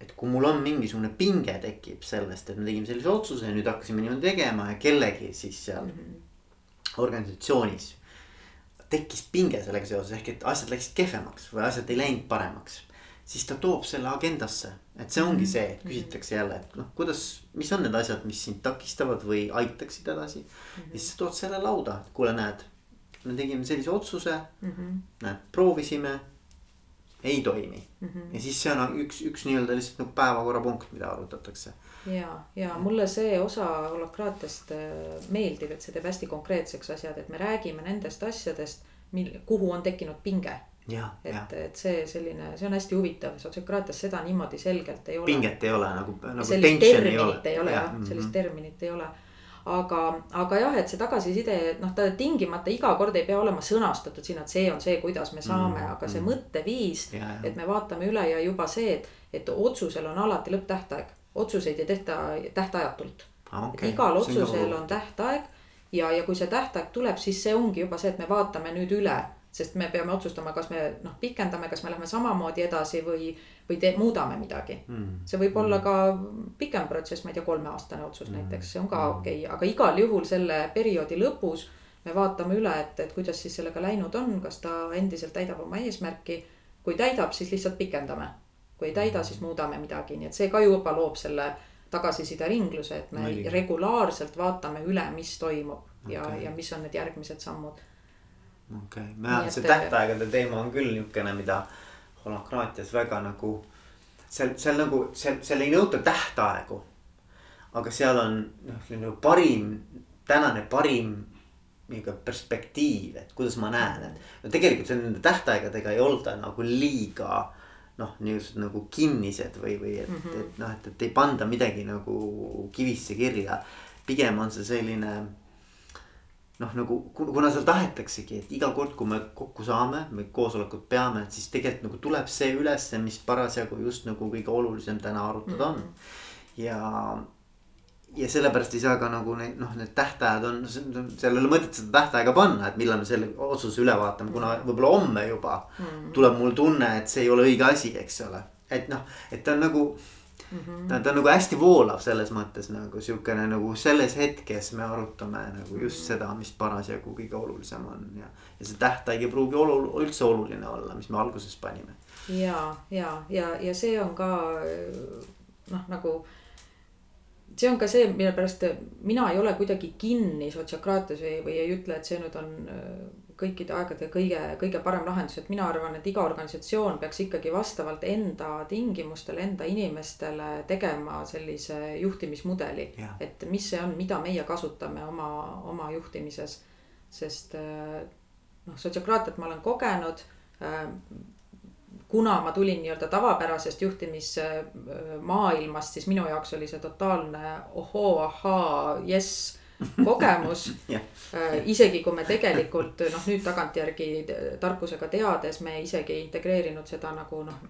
et kui mul on mingisugune pinge tekib sellest, et me tegime sellise otsuse ja nüüd hakkasime niimoodi tegema ja kellegi siis seal mm -hmm. organisatsioonis tekkis pinge sellega seoses ehk et asjad läksid kehvemaks või asjad ei läinud paremaks siis ta toob selle agendasse. et see ongi mhm. see, et küsitakse jälle, et noh, kuidas, mis on need asjad, mis sind takistavad või aitaksid edasi mm. -hmm. ja siis sa tood selle lauda, et kuule, näed, me tegime sellise otsuse mm, -hmm. näed, proovisime. ei toimi mm -hmm. ja siis see on üks, üks nii-öelda lihtsalt nagu päevakorrapunkt, mida arutatakse. ja, ja mulle see osa holakraatiast äh, meeldib, et see teeb hästi konkreetseks asjad, et me räägime nendest asjadest, mil, kuhu on tekkinud pinge et, et see selline, see on hästi huvitav, sotsiokraatias seda niimoodi selgelt ei ole. pinget ei ole nagu, nagu. sellist terminit ei ole jah ja, mm sellist terminit ei ole aga, aga jah, et see tagasiside, noh, ta tingimata iga kord ei pea olema sõnastatud siin, et see on see, kuidas me saame mm, aga see mõtteviis, et me vaatame üle ja juba see, et, et otsusel on alati lõpptähtaeg. otsuseid ei tehta tähtajatult ah,. Okay. et igal otsusel on tähtaeg ja, ja kui see tähtaeg tuleb, siis see ongi juba see, et me vaatame nüüd üle sest me peame otsustama, kas me noh, pikendame, kas me lähme samamoodi edasi või, või te, muudame midagi mm.. see võib olla mm. ka pikem protsess, ma ei tea, kolmeaastane otsus mm. näiteks, see on ka mm. okei okay., aga igal juhul selle perioodi lõpus me vaatame üle, et, et kuidas siis sellega läinud on, kas ta endiselt täidab oma eesmärki. kui täidab, siis lihtsalt pikendame. kui ei täida, siis muudame midagi, nii et see ka juba loob selle tagasiside ringluse, et me Mõlgi. regulaarselt vaatame üle, mis toimub okay. ja, ja mis on need järgmised sammud okei okay., ma et see tähtaegade teema on küll niisugune, mida holokraatias väga nagu. seal, seal nagu, seal, seal ei nõuta tähtaegu. aga seal on noh, nagu parim, tänane parim nihuke perspektiiv, et kuidas ma näen, et. no tegelikult see nende tähtaegadega ei olda nagu liiga noh, niisugused nagu kinnised või, või et mm, -hmm. et noh, et, et ei panda midagi nagu kivisse kirja. pigem on see selline noh, nagu kuna seal tahetaksegi, et iga kord, kui me kokku saame, me koosolekut peame, siis tegelikult nagu tuleb see ülesse, mis parasjagu just nagu kõige olulisem täna arutada on mm. -hmm. ja, ja sellepärast ei saa ka nagu neid noh, need tähtajad on, seal ei ole mõtet seda tähtaega panna, et millal me selle otsuse üle vaatame, kuna võib-olla homme juba mm -hmm. tuleb mul tunne, et see ei ole õige asi, eks ole. et noh, et ta on nagu Mm -hmm. ta, ta on nagu hästi voolav selles mõttes nagu siukene nagu selles hetkes me arutame nagu just mhm. seda, mis parasjagu kõige olulisem on ja. ja see tähtaeg ei pruugi olu, üldse oluline olla, mis me alguses panime. ja, ja, ja, ja see on ka noh, nagu see on ka see, mille pärast mina ei ole kuidagi kinni sotsiokraatias või, või ei ütle, et see nüüd on kõikide aegade kõige, kõige parem lahendus, et mina arvan, et iga organisatsioon peaks ikkagi vastavalt enda tingimustele, enda inimestele tegema sellise juhtimismudeli et mis see on, mida meie kasutame oma, oma juhtimises. sest äh, noh, sotsiokraatiat ma olen kogenud äh, kuna ma tulin nii-öelda tavapärasest juhtimismaailmast, siis minu jaoks oli see totaalne ohoo, ahaa, jess kogemus yeah.. Äh, isegi kui me tegelikult noh, nüüd tagantjärgi tarkusega teades me isegi ei integreerinud seda nagu noh,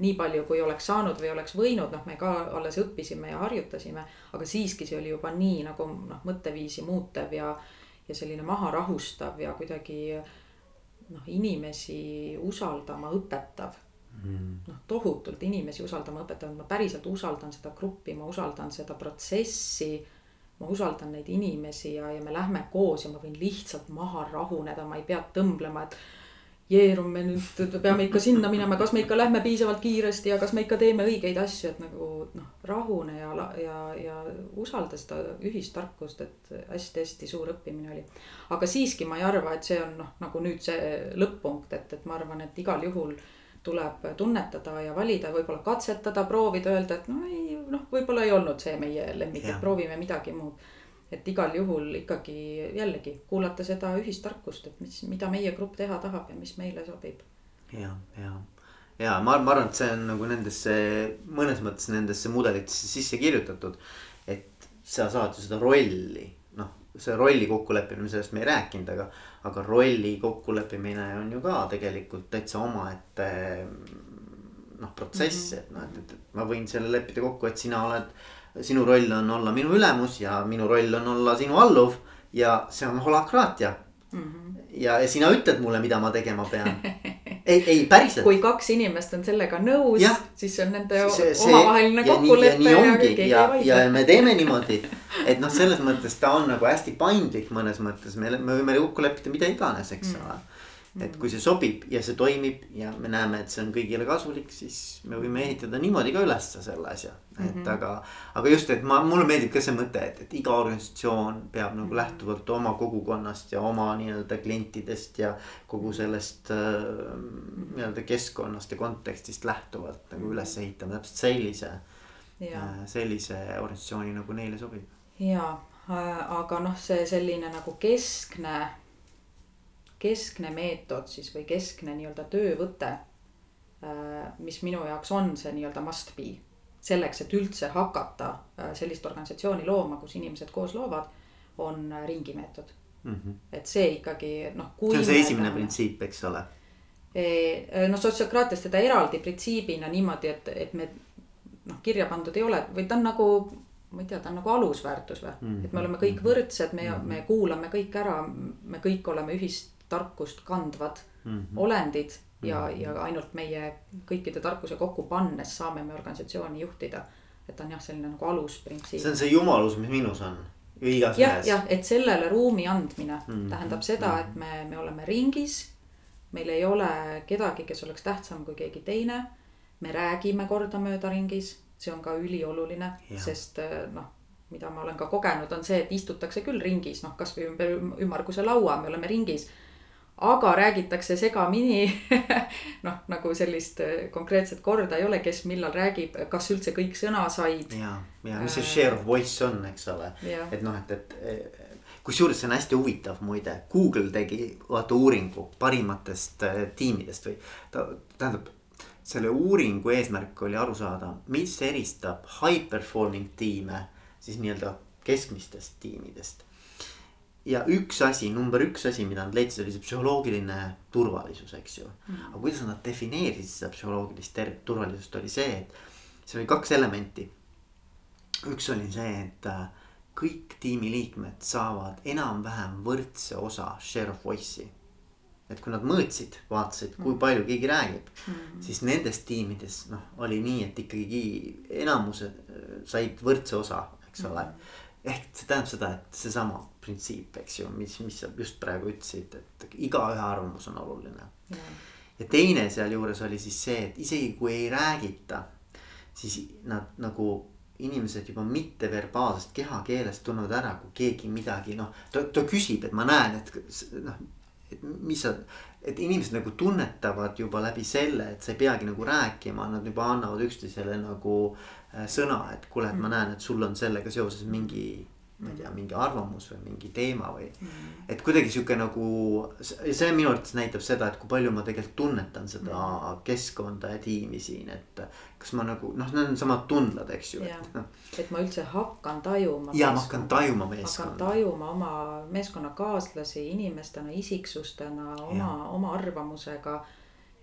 nii palju, kui oleks saanud või oleks võinud, noh, me ka alles õppisime ja harjutasime. aga siiski see oli juba nii nagu noh, mõtteviisi muutev ja, ja selline maha rahustav ja kuidagi noh, inimesi usaldama õpetav mm. noh, tohutult inimesi usaldama õpetanud, ma päriselt usaldan seda gruppi, ma usaldan seda protsessi ma usaldan neid inimesi ja, ja me lähme koos ja ma võin lihtsalt maha rahuneda, ma ei pea tõmblema, et jeerume nüüd, peame ikka sinna minema, kas me ikka lähme piisavalt kiiresti ja kas me ikka teeme õigeid asju, et nagu noh, rahune ja, ja, ja usalda seda ühistarkust, et hästi-hästi suur õppimine oli. aga siiski ma ei arva, et see on noh, nagu nüüd see lõpp-punkt, et, et ma arvan, et igal juhul tuleb tunnetada ja valida, võib-olla katsetada, proovida, öelda, et no ei, noh, võib-olla ei olnud see meie lemmik, et proovime midagi muud et igal juhul ikkagi jällegi kuulata seda ühistarkust, et mis, mida meie grupp teha tahab ja mis meile sobib. ja, ja, ja ma, ma arvan, et see on nagu nendesse mõnes mõttes nendesse mudelitesse sisse kirjutatud. et sa saad ju seda rolli, see rolli kokkuleppimine, sellest me ei rääkinud, aga, aga rolli kokkuleppimine on ju ka tegelikult täitsa omaette noh, protsess mm, -hmm. et noh, et, et, et ma võin selle leppida kokku, et sina oled sinu roll on olla minu ülemus ja minu roll on olla sinu alluv ja see on holakraatia mm. -hmm. ja, ja sina ütled mulle, mida ma tegema pean. ei, ei päriselt. kui kaks inimest on sellega nõus, siis on nende omavaheline kokkulepe. ja nii ongi ja, ja, ja me teeme niimoodi, et noh, selles mõttes ta on nagu hästi paindlik mõnes mõttes, me, me võime kokku leppida mida iganes, eks mm. Ole et kui see sobib ja see toimib ja me näeme, et see on kõigile kasulik, siis me võime ehitada niimoodi ka ülesse selle asja. et mm -hmm. aga, aga just, et ma, mulle meeldib ka see mõte, et, et iga organisatsioon peab nagu mhm. lähtuvalt oma kogukonnast ja oma nii-öelda klientidest ja kogu sellest äh, nii-öelda keskkonnast ja kontekstist lähtuvalt nagu üles ehitama täpselt sellise, äh, sellise organisatsiooni nagu neile sobib. ja, äh, aga noh, see selline nagu keskne keskne meetod siis või keskne nii-öelda töövõte, äh, mis minu jaoks on see nii-öelda must be. selleks, et üldse hakata äh, sellist organisatsiooni looma, kus inimesed koos loovad, on äh, ringi meetod mm. -hmm. et see ikkagi noh. see on see esimene me, printsiip, eks ole. noh, sotsiokraatias teda eraldi printsiibina niimoodi, et, et me noh, kirja pandud ei ole või ta on nagu ma ei tea, ta on nagu alusväärtus või mm, -hmm. et me oleme kõik mhm. võrdsed, me mm, -hmm. me kuulame kõik ära, me kõik oleme ühist tarkust kandvad mm -hmm. olendid ja mm, -hmm. ja ainult meie kõikide tarkuse kokku pannes saame me organisatsiooni juhtida. et on jah, selline nagu alusprintsiip. see on see jumalus, mis minus on ju igas ja, mehes. jah, et sellele ruumi andmine mm -hmm. tähendab seda, mhm. et me, me oleme ringis. meil ei ole kedagi, kes oleks tähtsam kui keegi teine. me räägime kordamööda ringis, see on ka ülioluline, sest noh mida ma olen ka kogenud, on see, et istutakse küll ringis, noh kasvõi ümber ümmarguse laua, me oleme ringis aga räägitakse segamini noh, nagu sellist äh, konkreetset korda ei ole, kes millal räägib, kas üldse kõik sõna said. ja, ja mis see äh, share of voice on, eks ole, et noh, et, et kusjuures see on hästi huvitav muide, Google tegi vaata uuringu parimatest äh, tiimidest või ta tähendab. selle uuringu eesmärk oli aru saada, mis eristab high performing tiime siis nii-öelda keskmistest tiimidest ja üks asi, number üks asi, mida nad leidsid, oli see psühholoogiline turvalisus, eks ju mm.. aga kuidas nad defineerisid seda psühholoogilist turvalisust, oli see, et seal oli kaks elementi. üks oli see, et äh, kõik tiimiliikmed saavad enam-vähem võrdse osa share of voice'i. et kui nad mõõtsid, vaatasid, kui mm. palju keegi räägib mm., siis nendes tiimides noh, oli nii, et ikkagi enamused äh, said võrdse osa, eks ole mm ehk see tähendab seda, et seesama printsiip, eks ju, mis, mis sa just praegu ütlesid, et igaühe arvamus on oluline. ja teine sealjuures oli siis see, et isegi kui ei räägita, siis nad nagu inimesed juba mitteverbaalsest kehakeelest tunnevad ära, kui keegi midagi noh, ta, ta küsib, et ma näen, et noh, et mis sa, et inimesed nagu tunnetavad juba läbi selle, et sa ei peagi nagu rääkima, nad juba annavad üksteisele nagu sõna, et kuule, et ma mm. näen, et sul on sellega seoses mingi ma ei tea, mm. mingi arvamus või mingi teema või mm.. et kuidagi sihuke nagu, see minu arvates näitab seda, et kui palju ma tegelikult tunnetan seda mm. keskkonda ja tiimi siin, et. kas ma nagu noh, need on samad tundlad, eks ju. Et ma üldse hakkan tajuma. ja ma hakkan tajuma meeskonda. hakkan tajuma oma meeskonnakaaslasi inimestena, isiksustena, oma, oma arvamusega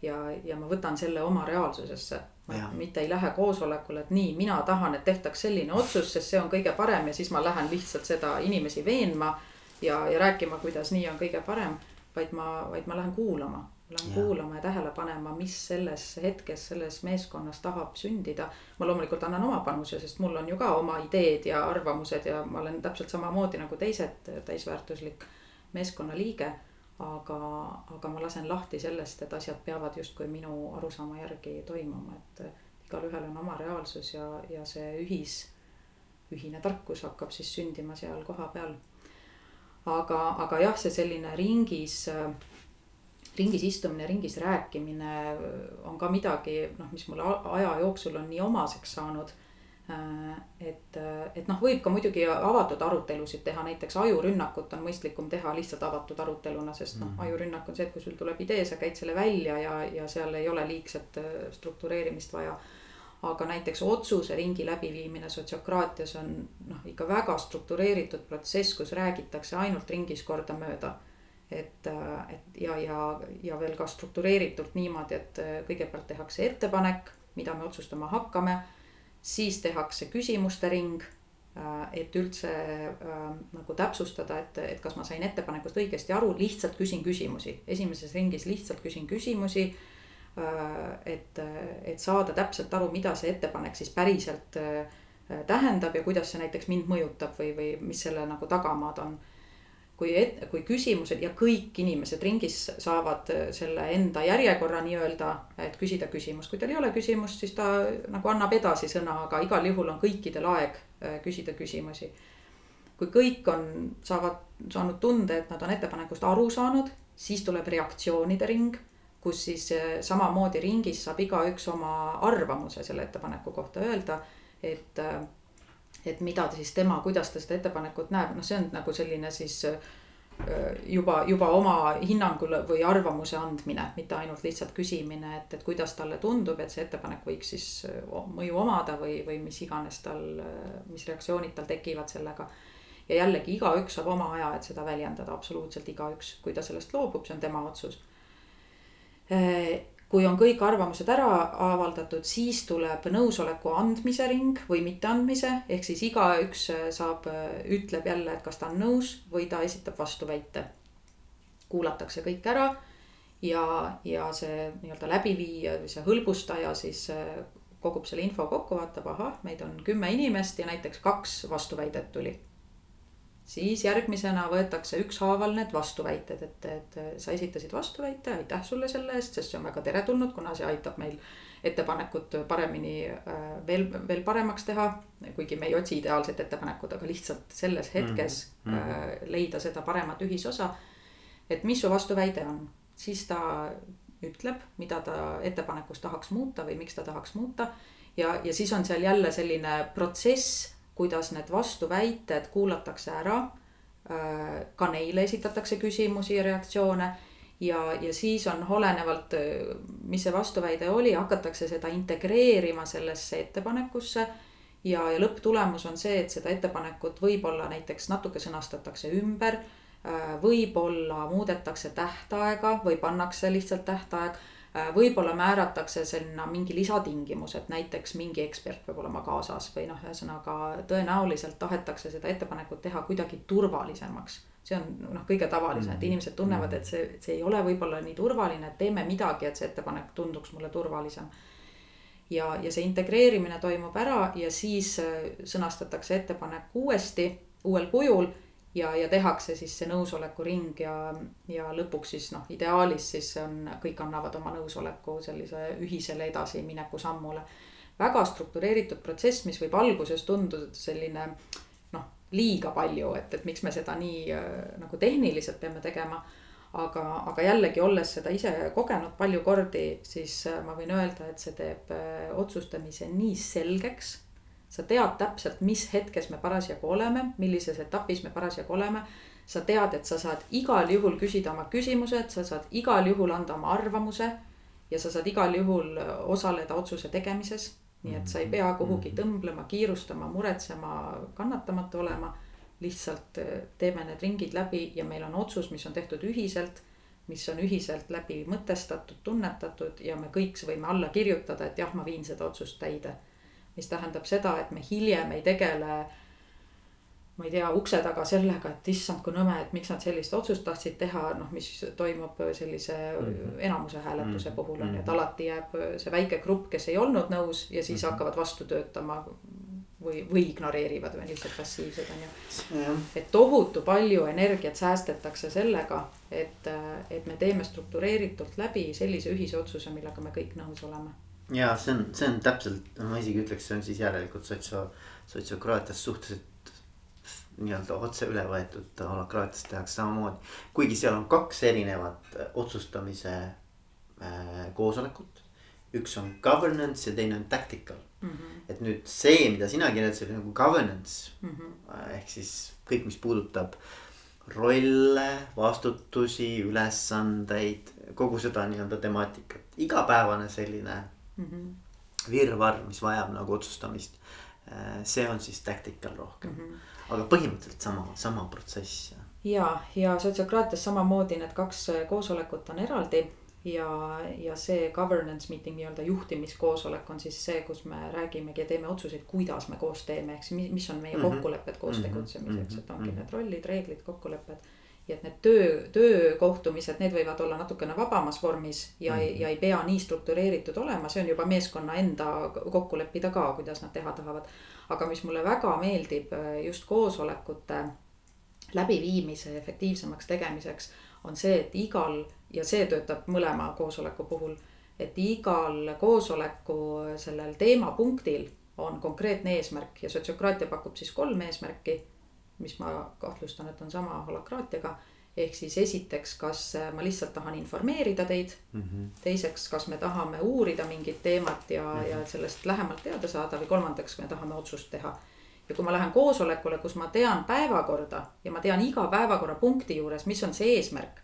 ja, ja ma võtan selle oma reaalsusesse. mitte ei lähe koosolekule, et nii, mina tahan, et tehtaks selline otsus, sest see on kõige parem ja siis ma lähen lihtsalt seda inimesi veenma. ja, ja rääkima, kuidas nii on kõige parem, vaid ma, vaid ma lähen kuulama. Lähen ja. kuulama ja tähele panema, mis selles hetkes, selles meeskonnas tahab sündida. ma loomulikult annan oma panuse, sest mul on ju ka oma ideed ja arvamused ja ma olen täpselt samamoodi nagu teised täisväärtuslik meeskonnaliige aga, aga ma lasen lahti sellest, et asjad peavad justkui minu arusaama järgi toimuma, et igalühel on oma reaalsus ja, ja see ühis, ühine tarkus hakkab siis sündima seal kohapeal. aga, aga jah, see selline ringis, ringis istumine, ringis rääkimine on ka midagi, noh, mis mulle aja jooksul on nii omaseks saanud et, äh, et noh, võib ka muidugi avatud arutelusid teha, näiteks ajurünnakut on mõistlikum teha lihtsalt avatud aruteluna, sest noh -hmm., ajurünnak on see, et kui sul tuleb idee, sa käid selle välja ja, ja seal ei ole liigset äh, struktureerimist vaja. aga näiteks otsuse ringi läbiviimine sotsiokraatias on noh, ikka väga struktureeritud protsess, kus räägitakse ainult ringis kordamööda et, et ja, ja, ja veel ka struktureeritult niimoodi, et kõigepealt tehakse ettepanek, mida me otsustama hakkame siis tehakse küsimuste ring, äh, et üldse äh, nagu täpsustada, et, et kas ma sain ettepanekust õigesti aru, lihtsalt küsin küsimusi, esimeses ringis lihtsalt küsin küsimusi äh,. et, et saada täpselt aru, mida see ettepanek siis päriselt äh, tähendab ja kuidas see näiteks mind mõjutab või, või mis selle nagu tagamaad on kui, kui küsimused ja kõik inimesed ringis saavad äh, selle enda järjekorra nii-öelda, et küsida küsimus, kui tal ei ole küsimust, siis ta nagu annab edasi sõna, aga igal juhul on kõikidel aeg äh, küsida küsimusi. kui kõik on, saavad, saanud tunde, et nad on ettepanekust aru saanud, siis tuleb reaktsioonide ring, kus siis äh, samamoodi ringis saab igaüks oma arvamuse selle ettepaneku kohta öelda, et et mida siis tema, kuidas ta seda ettepanekut näeb, noh, see on nagu selline siis äh, juba, juba oma hinnangule või arvamuse andmine, mitte ainult lihtsalt küsimine, et, et kuidas talle tundub, et see ettepanek võiks siis äh, mõju omada või, või mis iganes tal, äh, mis reaktsioonid tal tekivad sellega. ja jällegi igaüks saab oma aja, et seda väljendada, absoluutselt igaüks, kui ta sellest loobub, see on tema otsus kui on kõik arvamused ära avaldatud, siis tuleb nõusoleku andmise ring või mitteandmise, ehk siis igaüks saab, ütleb jälle, et kas ta on nõus või ta esitab vastuväite. kuulatakse kõik ära ja, ja see nii-öelda läbiviija või see hõlbustaja siis kogub selle info kokku, vaatab, ahah, meid on kümme inimest ja näiteks kaks vastuväidet tuli siis järgmisena võetakse ükshaaval need vastuväited, et, et sa esitasid vastuväite, aitäh sulle selle eest, sest see on väga teretulnud, kuna see aitab meil ettepanekut paremini äh, veel, veel paremaks teha. kuigi me ei otsi ideaalset ettepanekut, aga lihtsalt selles hetkes mm -hmm. leida seda paremat ühisosa. et mis su vastuväide on, siis ta ütleb, mida ta ettepanekus tahaks muuta või miks ta tahaks muuta. ja, ja siis on seal jälle selline protsess kuidas need vastuväited kuulatakse ära. Ka neile esitatakse küsimusi ja reaktsioone ja, ja siis on olenevalt, mis see vastuväide oli, hakatakse seda integreerima sellesse ettepanekusse. ja, ja lõpptulemus on see, et seda ettepanekut võib-olla näiteks natuke sõnastatakse ümber. Võib-olla muudetakse tähtaega või pannakse lihtsalt tähtaeg Äh, võib-olla määratakse sinna mingi lisatingimus, et näiteks mingi ekspert peab olema kaasas või noh, ühesõnaga tõenäoliselt tahetakse seda ettepanekut teha kuidagi turvalisemaks. see on noh, kõige tavalisem, et mm. inimesed tunnevad, et see, see ei ole võib-olla nii turvaline, et teeme midagi, et see ettepanek tunduks mulle turvalisem. ja, ja see integreerimine toimub ära ja siis äh, sõnastatakse ettepanek uuesti, uuel kujul ja, ja tehakse siis see nõusoleku ring ja, ja lõpuks siis noh, ideaalis siis on, kõik annavad oma nõusoleku sellise ühisele edasimineku sammule. väga struktureeritud protsess, mis võib alguses tunduda selline noh, liiga palju, et, et miks me seda nii äh, nagu tehniliselt peame tegema. aga, aga jällegi, olles seda ise kogenud palju kordi, siis äh, ma võin öelda, et see teeb äh, otsustamise nii selgeks sa tead täpselt, mis hetkes me parasjagu oleme, millises etapis me parasjagu oleme. sa tead, et sa saad igal juhul küsida oma küsimused, sa saad igal juhul anda oma arvamuse. ja sa saad igal juhul osaleda otsuse tegemises. nii et sa ei pea kuhugi mhm. tõmblema, kiirustama, muretsema, kannatamatu olema. lihtsalt äh, teeme need ringid läbi ja meil on otsus, mis on tehtud ühiselt mis on ühiselt läbi mõtestatud, tunnetatud ja me kõik võime alla kirjutada, et jah, ma viin seda otsust täide mis tähendab seda, et me hiljem ei tegele. ma ei tea, ukse taga sellega, et issand, kui nõme, et miks nad sellist otsust tahtsid teha, noh, mis toimub sellise mm -hmm. enamuse hääletuse mm -hmm. puhul on ju, et alati jääb see väike grupp, kes ei olnud nõus ja siis mm -hmm. hakkavad vastu töötama või, või ignoreerivad või on lihtsalt passiivsed, on ju. et tohutu palju energiat säästetakse sellega, et, et me teeme struktureeritult läbi sellise ühise otsuse, millega me kõik nõus oleme. Ja see on, see on täpselt, ma isegi ütleks, see on siis järelikult sotsio, sotsiokraatias suhteliselt nii-öelda otse üle võetud holakraatias tehakse samamoodi. kuigi seal on kaks erinevat äh, otsustamise äh, koosolekut. üks on governance ja teine on tactical Mm -hmm. et nüüd see, mida sina kirjeldasid nagu governance Mm -hmm. ehk siis kõik, mis puudutab rolle, vastutusi, ülesandeid, kogu seda nii-öelda temaatikat, igapäevane selline. virvarr, mis vajab nagu otsustamist. see on siis tactical rohkem Mm -hmm. aga põhimõtteliselt sama, sama protsess. ja, ja sotsiokraatias samamoodi need kaks koosolekut on eraldi ja, ja see governance meeting nii-öelda juhtimiskoosolek on siis see, kus me räägimegi ja teeme otsuseid, kuidas me koos teeme, ehk siis mis on meie Mhm. kokkulepped koos Mhm. tegutsemiseks, et ongi Mhm. need rollid, reeglid, kokkulepped. Ja et need töö, töökohtumised, need võivad olla natukene vabamas vormis ja mm, -hmm. ja ei pea nii struktureeritud olema, see on juba meeskonna enda kokku leppida ka, kuidas nad teha tahavad. aga mis mulle väga meeldib äh, just koosolekute läbiviimise efektiivsemaks tegemiseks on see, et igal ja see töötab mõlema koosoleku puhul, et igal koosoleku sellel teemapunktil on konkreetne eesmärk ja sotsiokraatia pakub siis kolm eesmärki, mis ma kahtlustan, et on sama holakraatiaga. ehk siis esiteks, kas ma lihtsalt tahan informeerida teid, teiseks, kas me tahame uurida mingit teemat ja mm, -hmm. ja sellest lähemalt teada saada või kolmandaks, me tahame otsust teha ja kui ma lähen koosolekule, kus ma tean päevakorda ja ma tean iga päevakorrapunkti juures, mis on see eesmärk.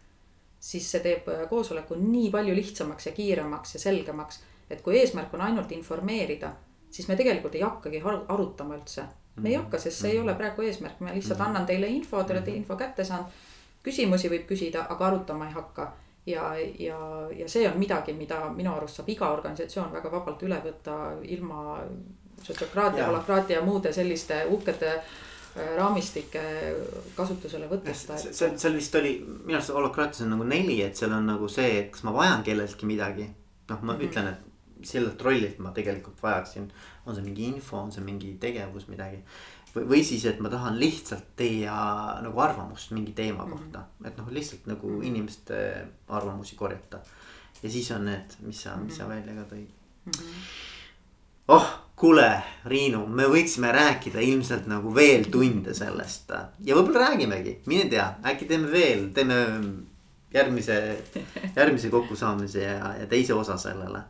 siis see teeb äh, koosoleku nii palju lihtsamaks ja kiiremaks ja selgemaks, et kui eesmärk on ainult informeerida, siis me tegelikult ei hakkagi aru- arutama üldse. Me ei hakka, sest see ei ole praegu eesmärk, ma lihtsalt annan teile info, te olete info kätte saanud. küsimusi võib küsida, aga arutama ei hakka ja, ja, ja see on midagi, mida minu arust saab iga organisatsioon väga vabalt üle võtta ilma sotsiokraatia, holakraatia ja muude selliste uhkete äh, raamistike kasutusele võtmata. seal, seal vist oli, minu arust holakraatias on nagu neli, et seal on nagu see, et kas ma vajan kelleltki midagi. noh, ma mm. -hmm. ütlen, et sellelt rollilt ma tegelikult vajaksin, on see mingi info, on see mingi tegevus, midagi. või, või siis, et ma tahan lihtsalt teie nagu arvamust mingi teema Mhm. kohta, et noh, lihtsalt nagu inimeste arvamusi korjata. ja siis on need, mis sa, mis Mhm. sa välja ka tõid. oh, kuule, Riinu, me võiksime rääkida ilmselt nagu veel tunde sellest ja võib-olla räägimegi, mine tea, äkki teeme veel, teeme järgmise, järgmise kokkusaamise ja, ja teise osa sellele.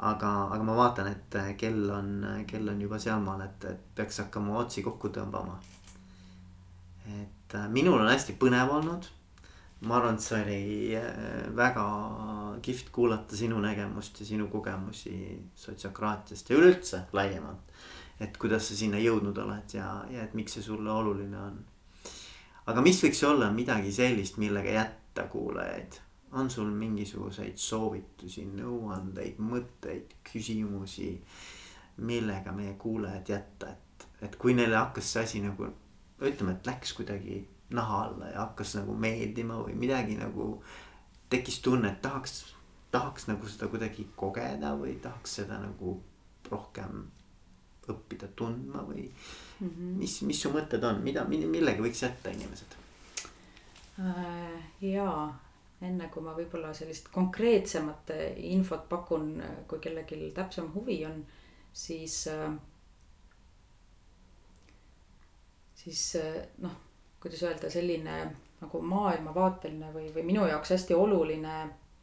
aga, aga ma vaatan, et kell on, kell on juba sealmaal, et, et peaks hakkama otsi kokku tõmbama. et äh, minul on hästi põnev olnud. ma arvan, et see oli äh, väga kihvt kuulata sinu nägemust ja sinu kogemusi sotsiokraatiast ja üleüldse laiemalt. et kuidas sa sinna jõudnud oled ja, ja et miks see sulle oluline on. aga mis võiks olla midagi sellist, millega jätta kuulajaid? On sul mingisuguseid soovitusi, nõuandeid, mõtteid, küsimusi, millega meie kuulajad jätta, et, et kui neile hakkas see asi nagu ütleme, et läks kuidagi naha alla ja hakkas nagu meeldima või midagi nagu tekkis tunne, et tahaks, tahaks nagu seda kuidagi kogeda või tahaks seda nagu rohkem õppida tundma või mm -hmm. mis, mis su mõtted on, mida, millega võiks jätta inimesed? Äh, jaa, enne kui ma võib-olla sellist konkreetsemat infot pakun, kui kellelgi täpsem huvi on, siis, siis noh, kuidas öelda, selline nagu maailmavaateline või, või minu jaoks hästi oluline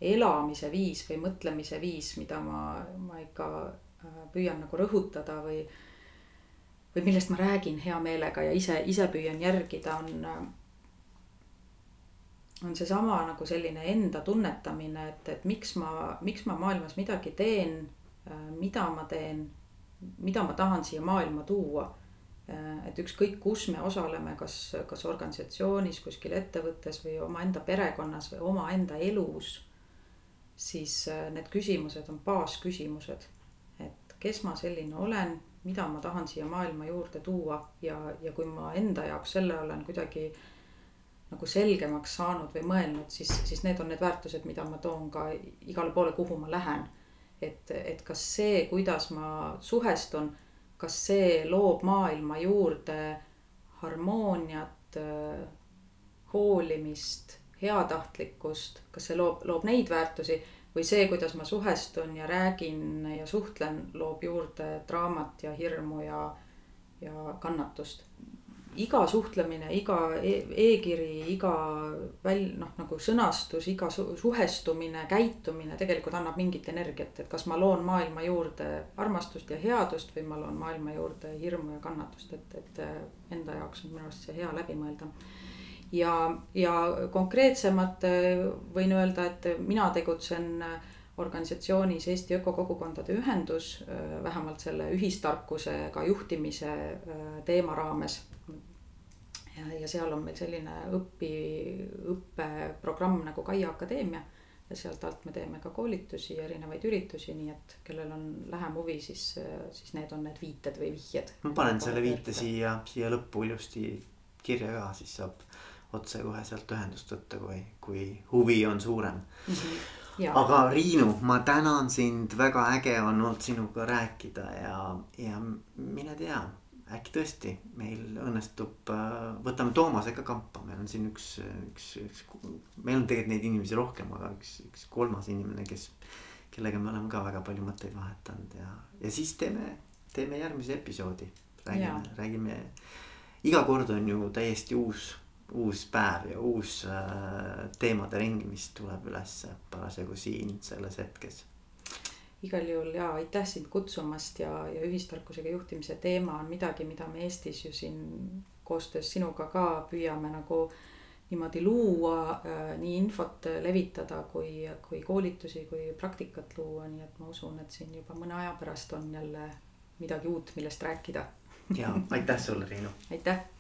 elamise viis või mõtlemise viis, mida ma, ma ikka äh, püüan nagu rõhutada või või millest ma räägin hea meelega ja ise, ise püüan järgida, on on seesama nagu selline enda tunnetamine, et, et miks ma, miks ma maailmas midagi teen, mida ma teen, mida ma tahan siia maailma tuua. et ükskõik, kus me osaleme, kas, kas organisatsioonis, kuskil ettevõttes või omaenda perekonnas või omaenda elus, siis need küsimused on baasküsimused. et kes ma selline olen, mida ma tahan siia maailma juurde tuua ja, ja kui ma enda jaoks selle olen kuidagi nagu selgemaks saanud või mõelnud, siis, siis need on need väärtused, mida ma toon ka igale poole, kuhu ma lähen. et, et kas see, kuidas ma suhestun kas see loob maailma juurde harmooniat, hoolimist, heatahtlikkust, kas see loob, loob neid väärtusi või see, kuidas ma suhestun ja räägin ja suhtlen, loob juurde draamat ja hirmu ja, ja kannatust iga suhtlemine, iga e-, e-kiri e, iga väl-, noh, nagu sõnastus, iga su suhestumine, käitumine tegelikult annab mingit energiat, et kas ma loon maailma juurde armastust ja headust või ma loon maailma juurde hirmu ja kannatust, et, et äh, enda jaoks on minu arust see hea läbi mõelda. ja, ja konkreetsemalt äh, võin öelda, et mina tegutsen äh, organisatsioonis Eesti Ökokogukondade Ühendus, vähemalt selle ühistarkusega juhtimise teema raames ja, ja seal on meil selline õpi, õppeprogramm nagu Kaia Akadeemia. ja sealt alt me teeme ka koolitusi ja erinevaid üritusi, nii et kellel on lähem huvi, siis, siis need on need viited või vihjed. ma panen selle viite siia, siia lõppu ilusti kirja ka, siis saab otsekohe sealt ühendust võtta, kui, kui huvi on suurem mm. -hmm. Ja. aga Riinu, ma tänan sind, väga äge on olnud sinuga rääkida ja, ja mine tea äkki tõesti meil õnnestub, äh, võtame Toomase ka kampa, meil on siin üks, üks, üks, meil on tegelikult neid inimesi rohkem, aga üks, üks kolmas inimene, kes, kellega me oleme ka väga palju mõtteid vahetanud ja, ja siis teeme, teeme järgmise episoodi. räägime, räägime, iga kord on ju täiesti uus, uus päev ja uus äh, teemade ring, mis tuleb ülesse parasjagu siin selles hetkes igal juhul ja aitäh sind kutsumast ja, ja ühistarkusega juhtimise teema on midagi, mida me Eestis ju siin koostöös sinuga ka püüame nagu niimoodi luua äh,, nii infot levitada kui, kui koolitusi, kui praktikat luua, nii et ma usun, et siin juba mõne aja pärast on jälle midagi uut, millest rääkida ja aitäh sulle, Triinu. aitäh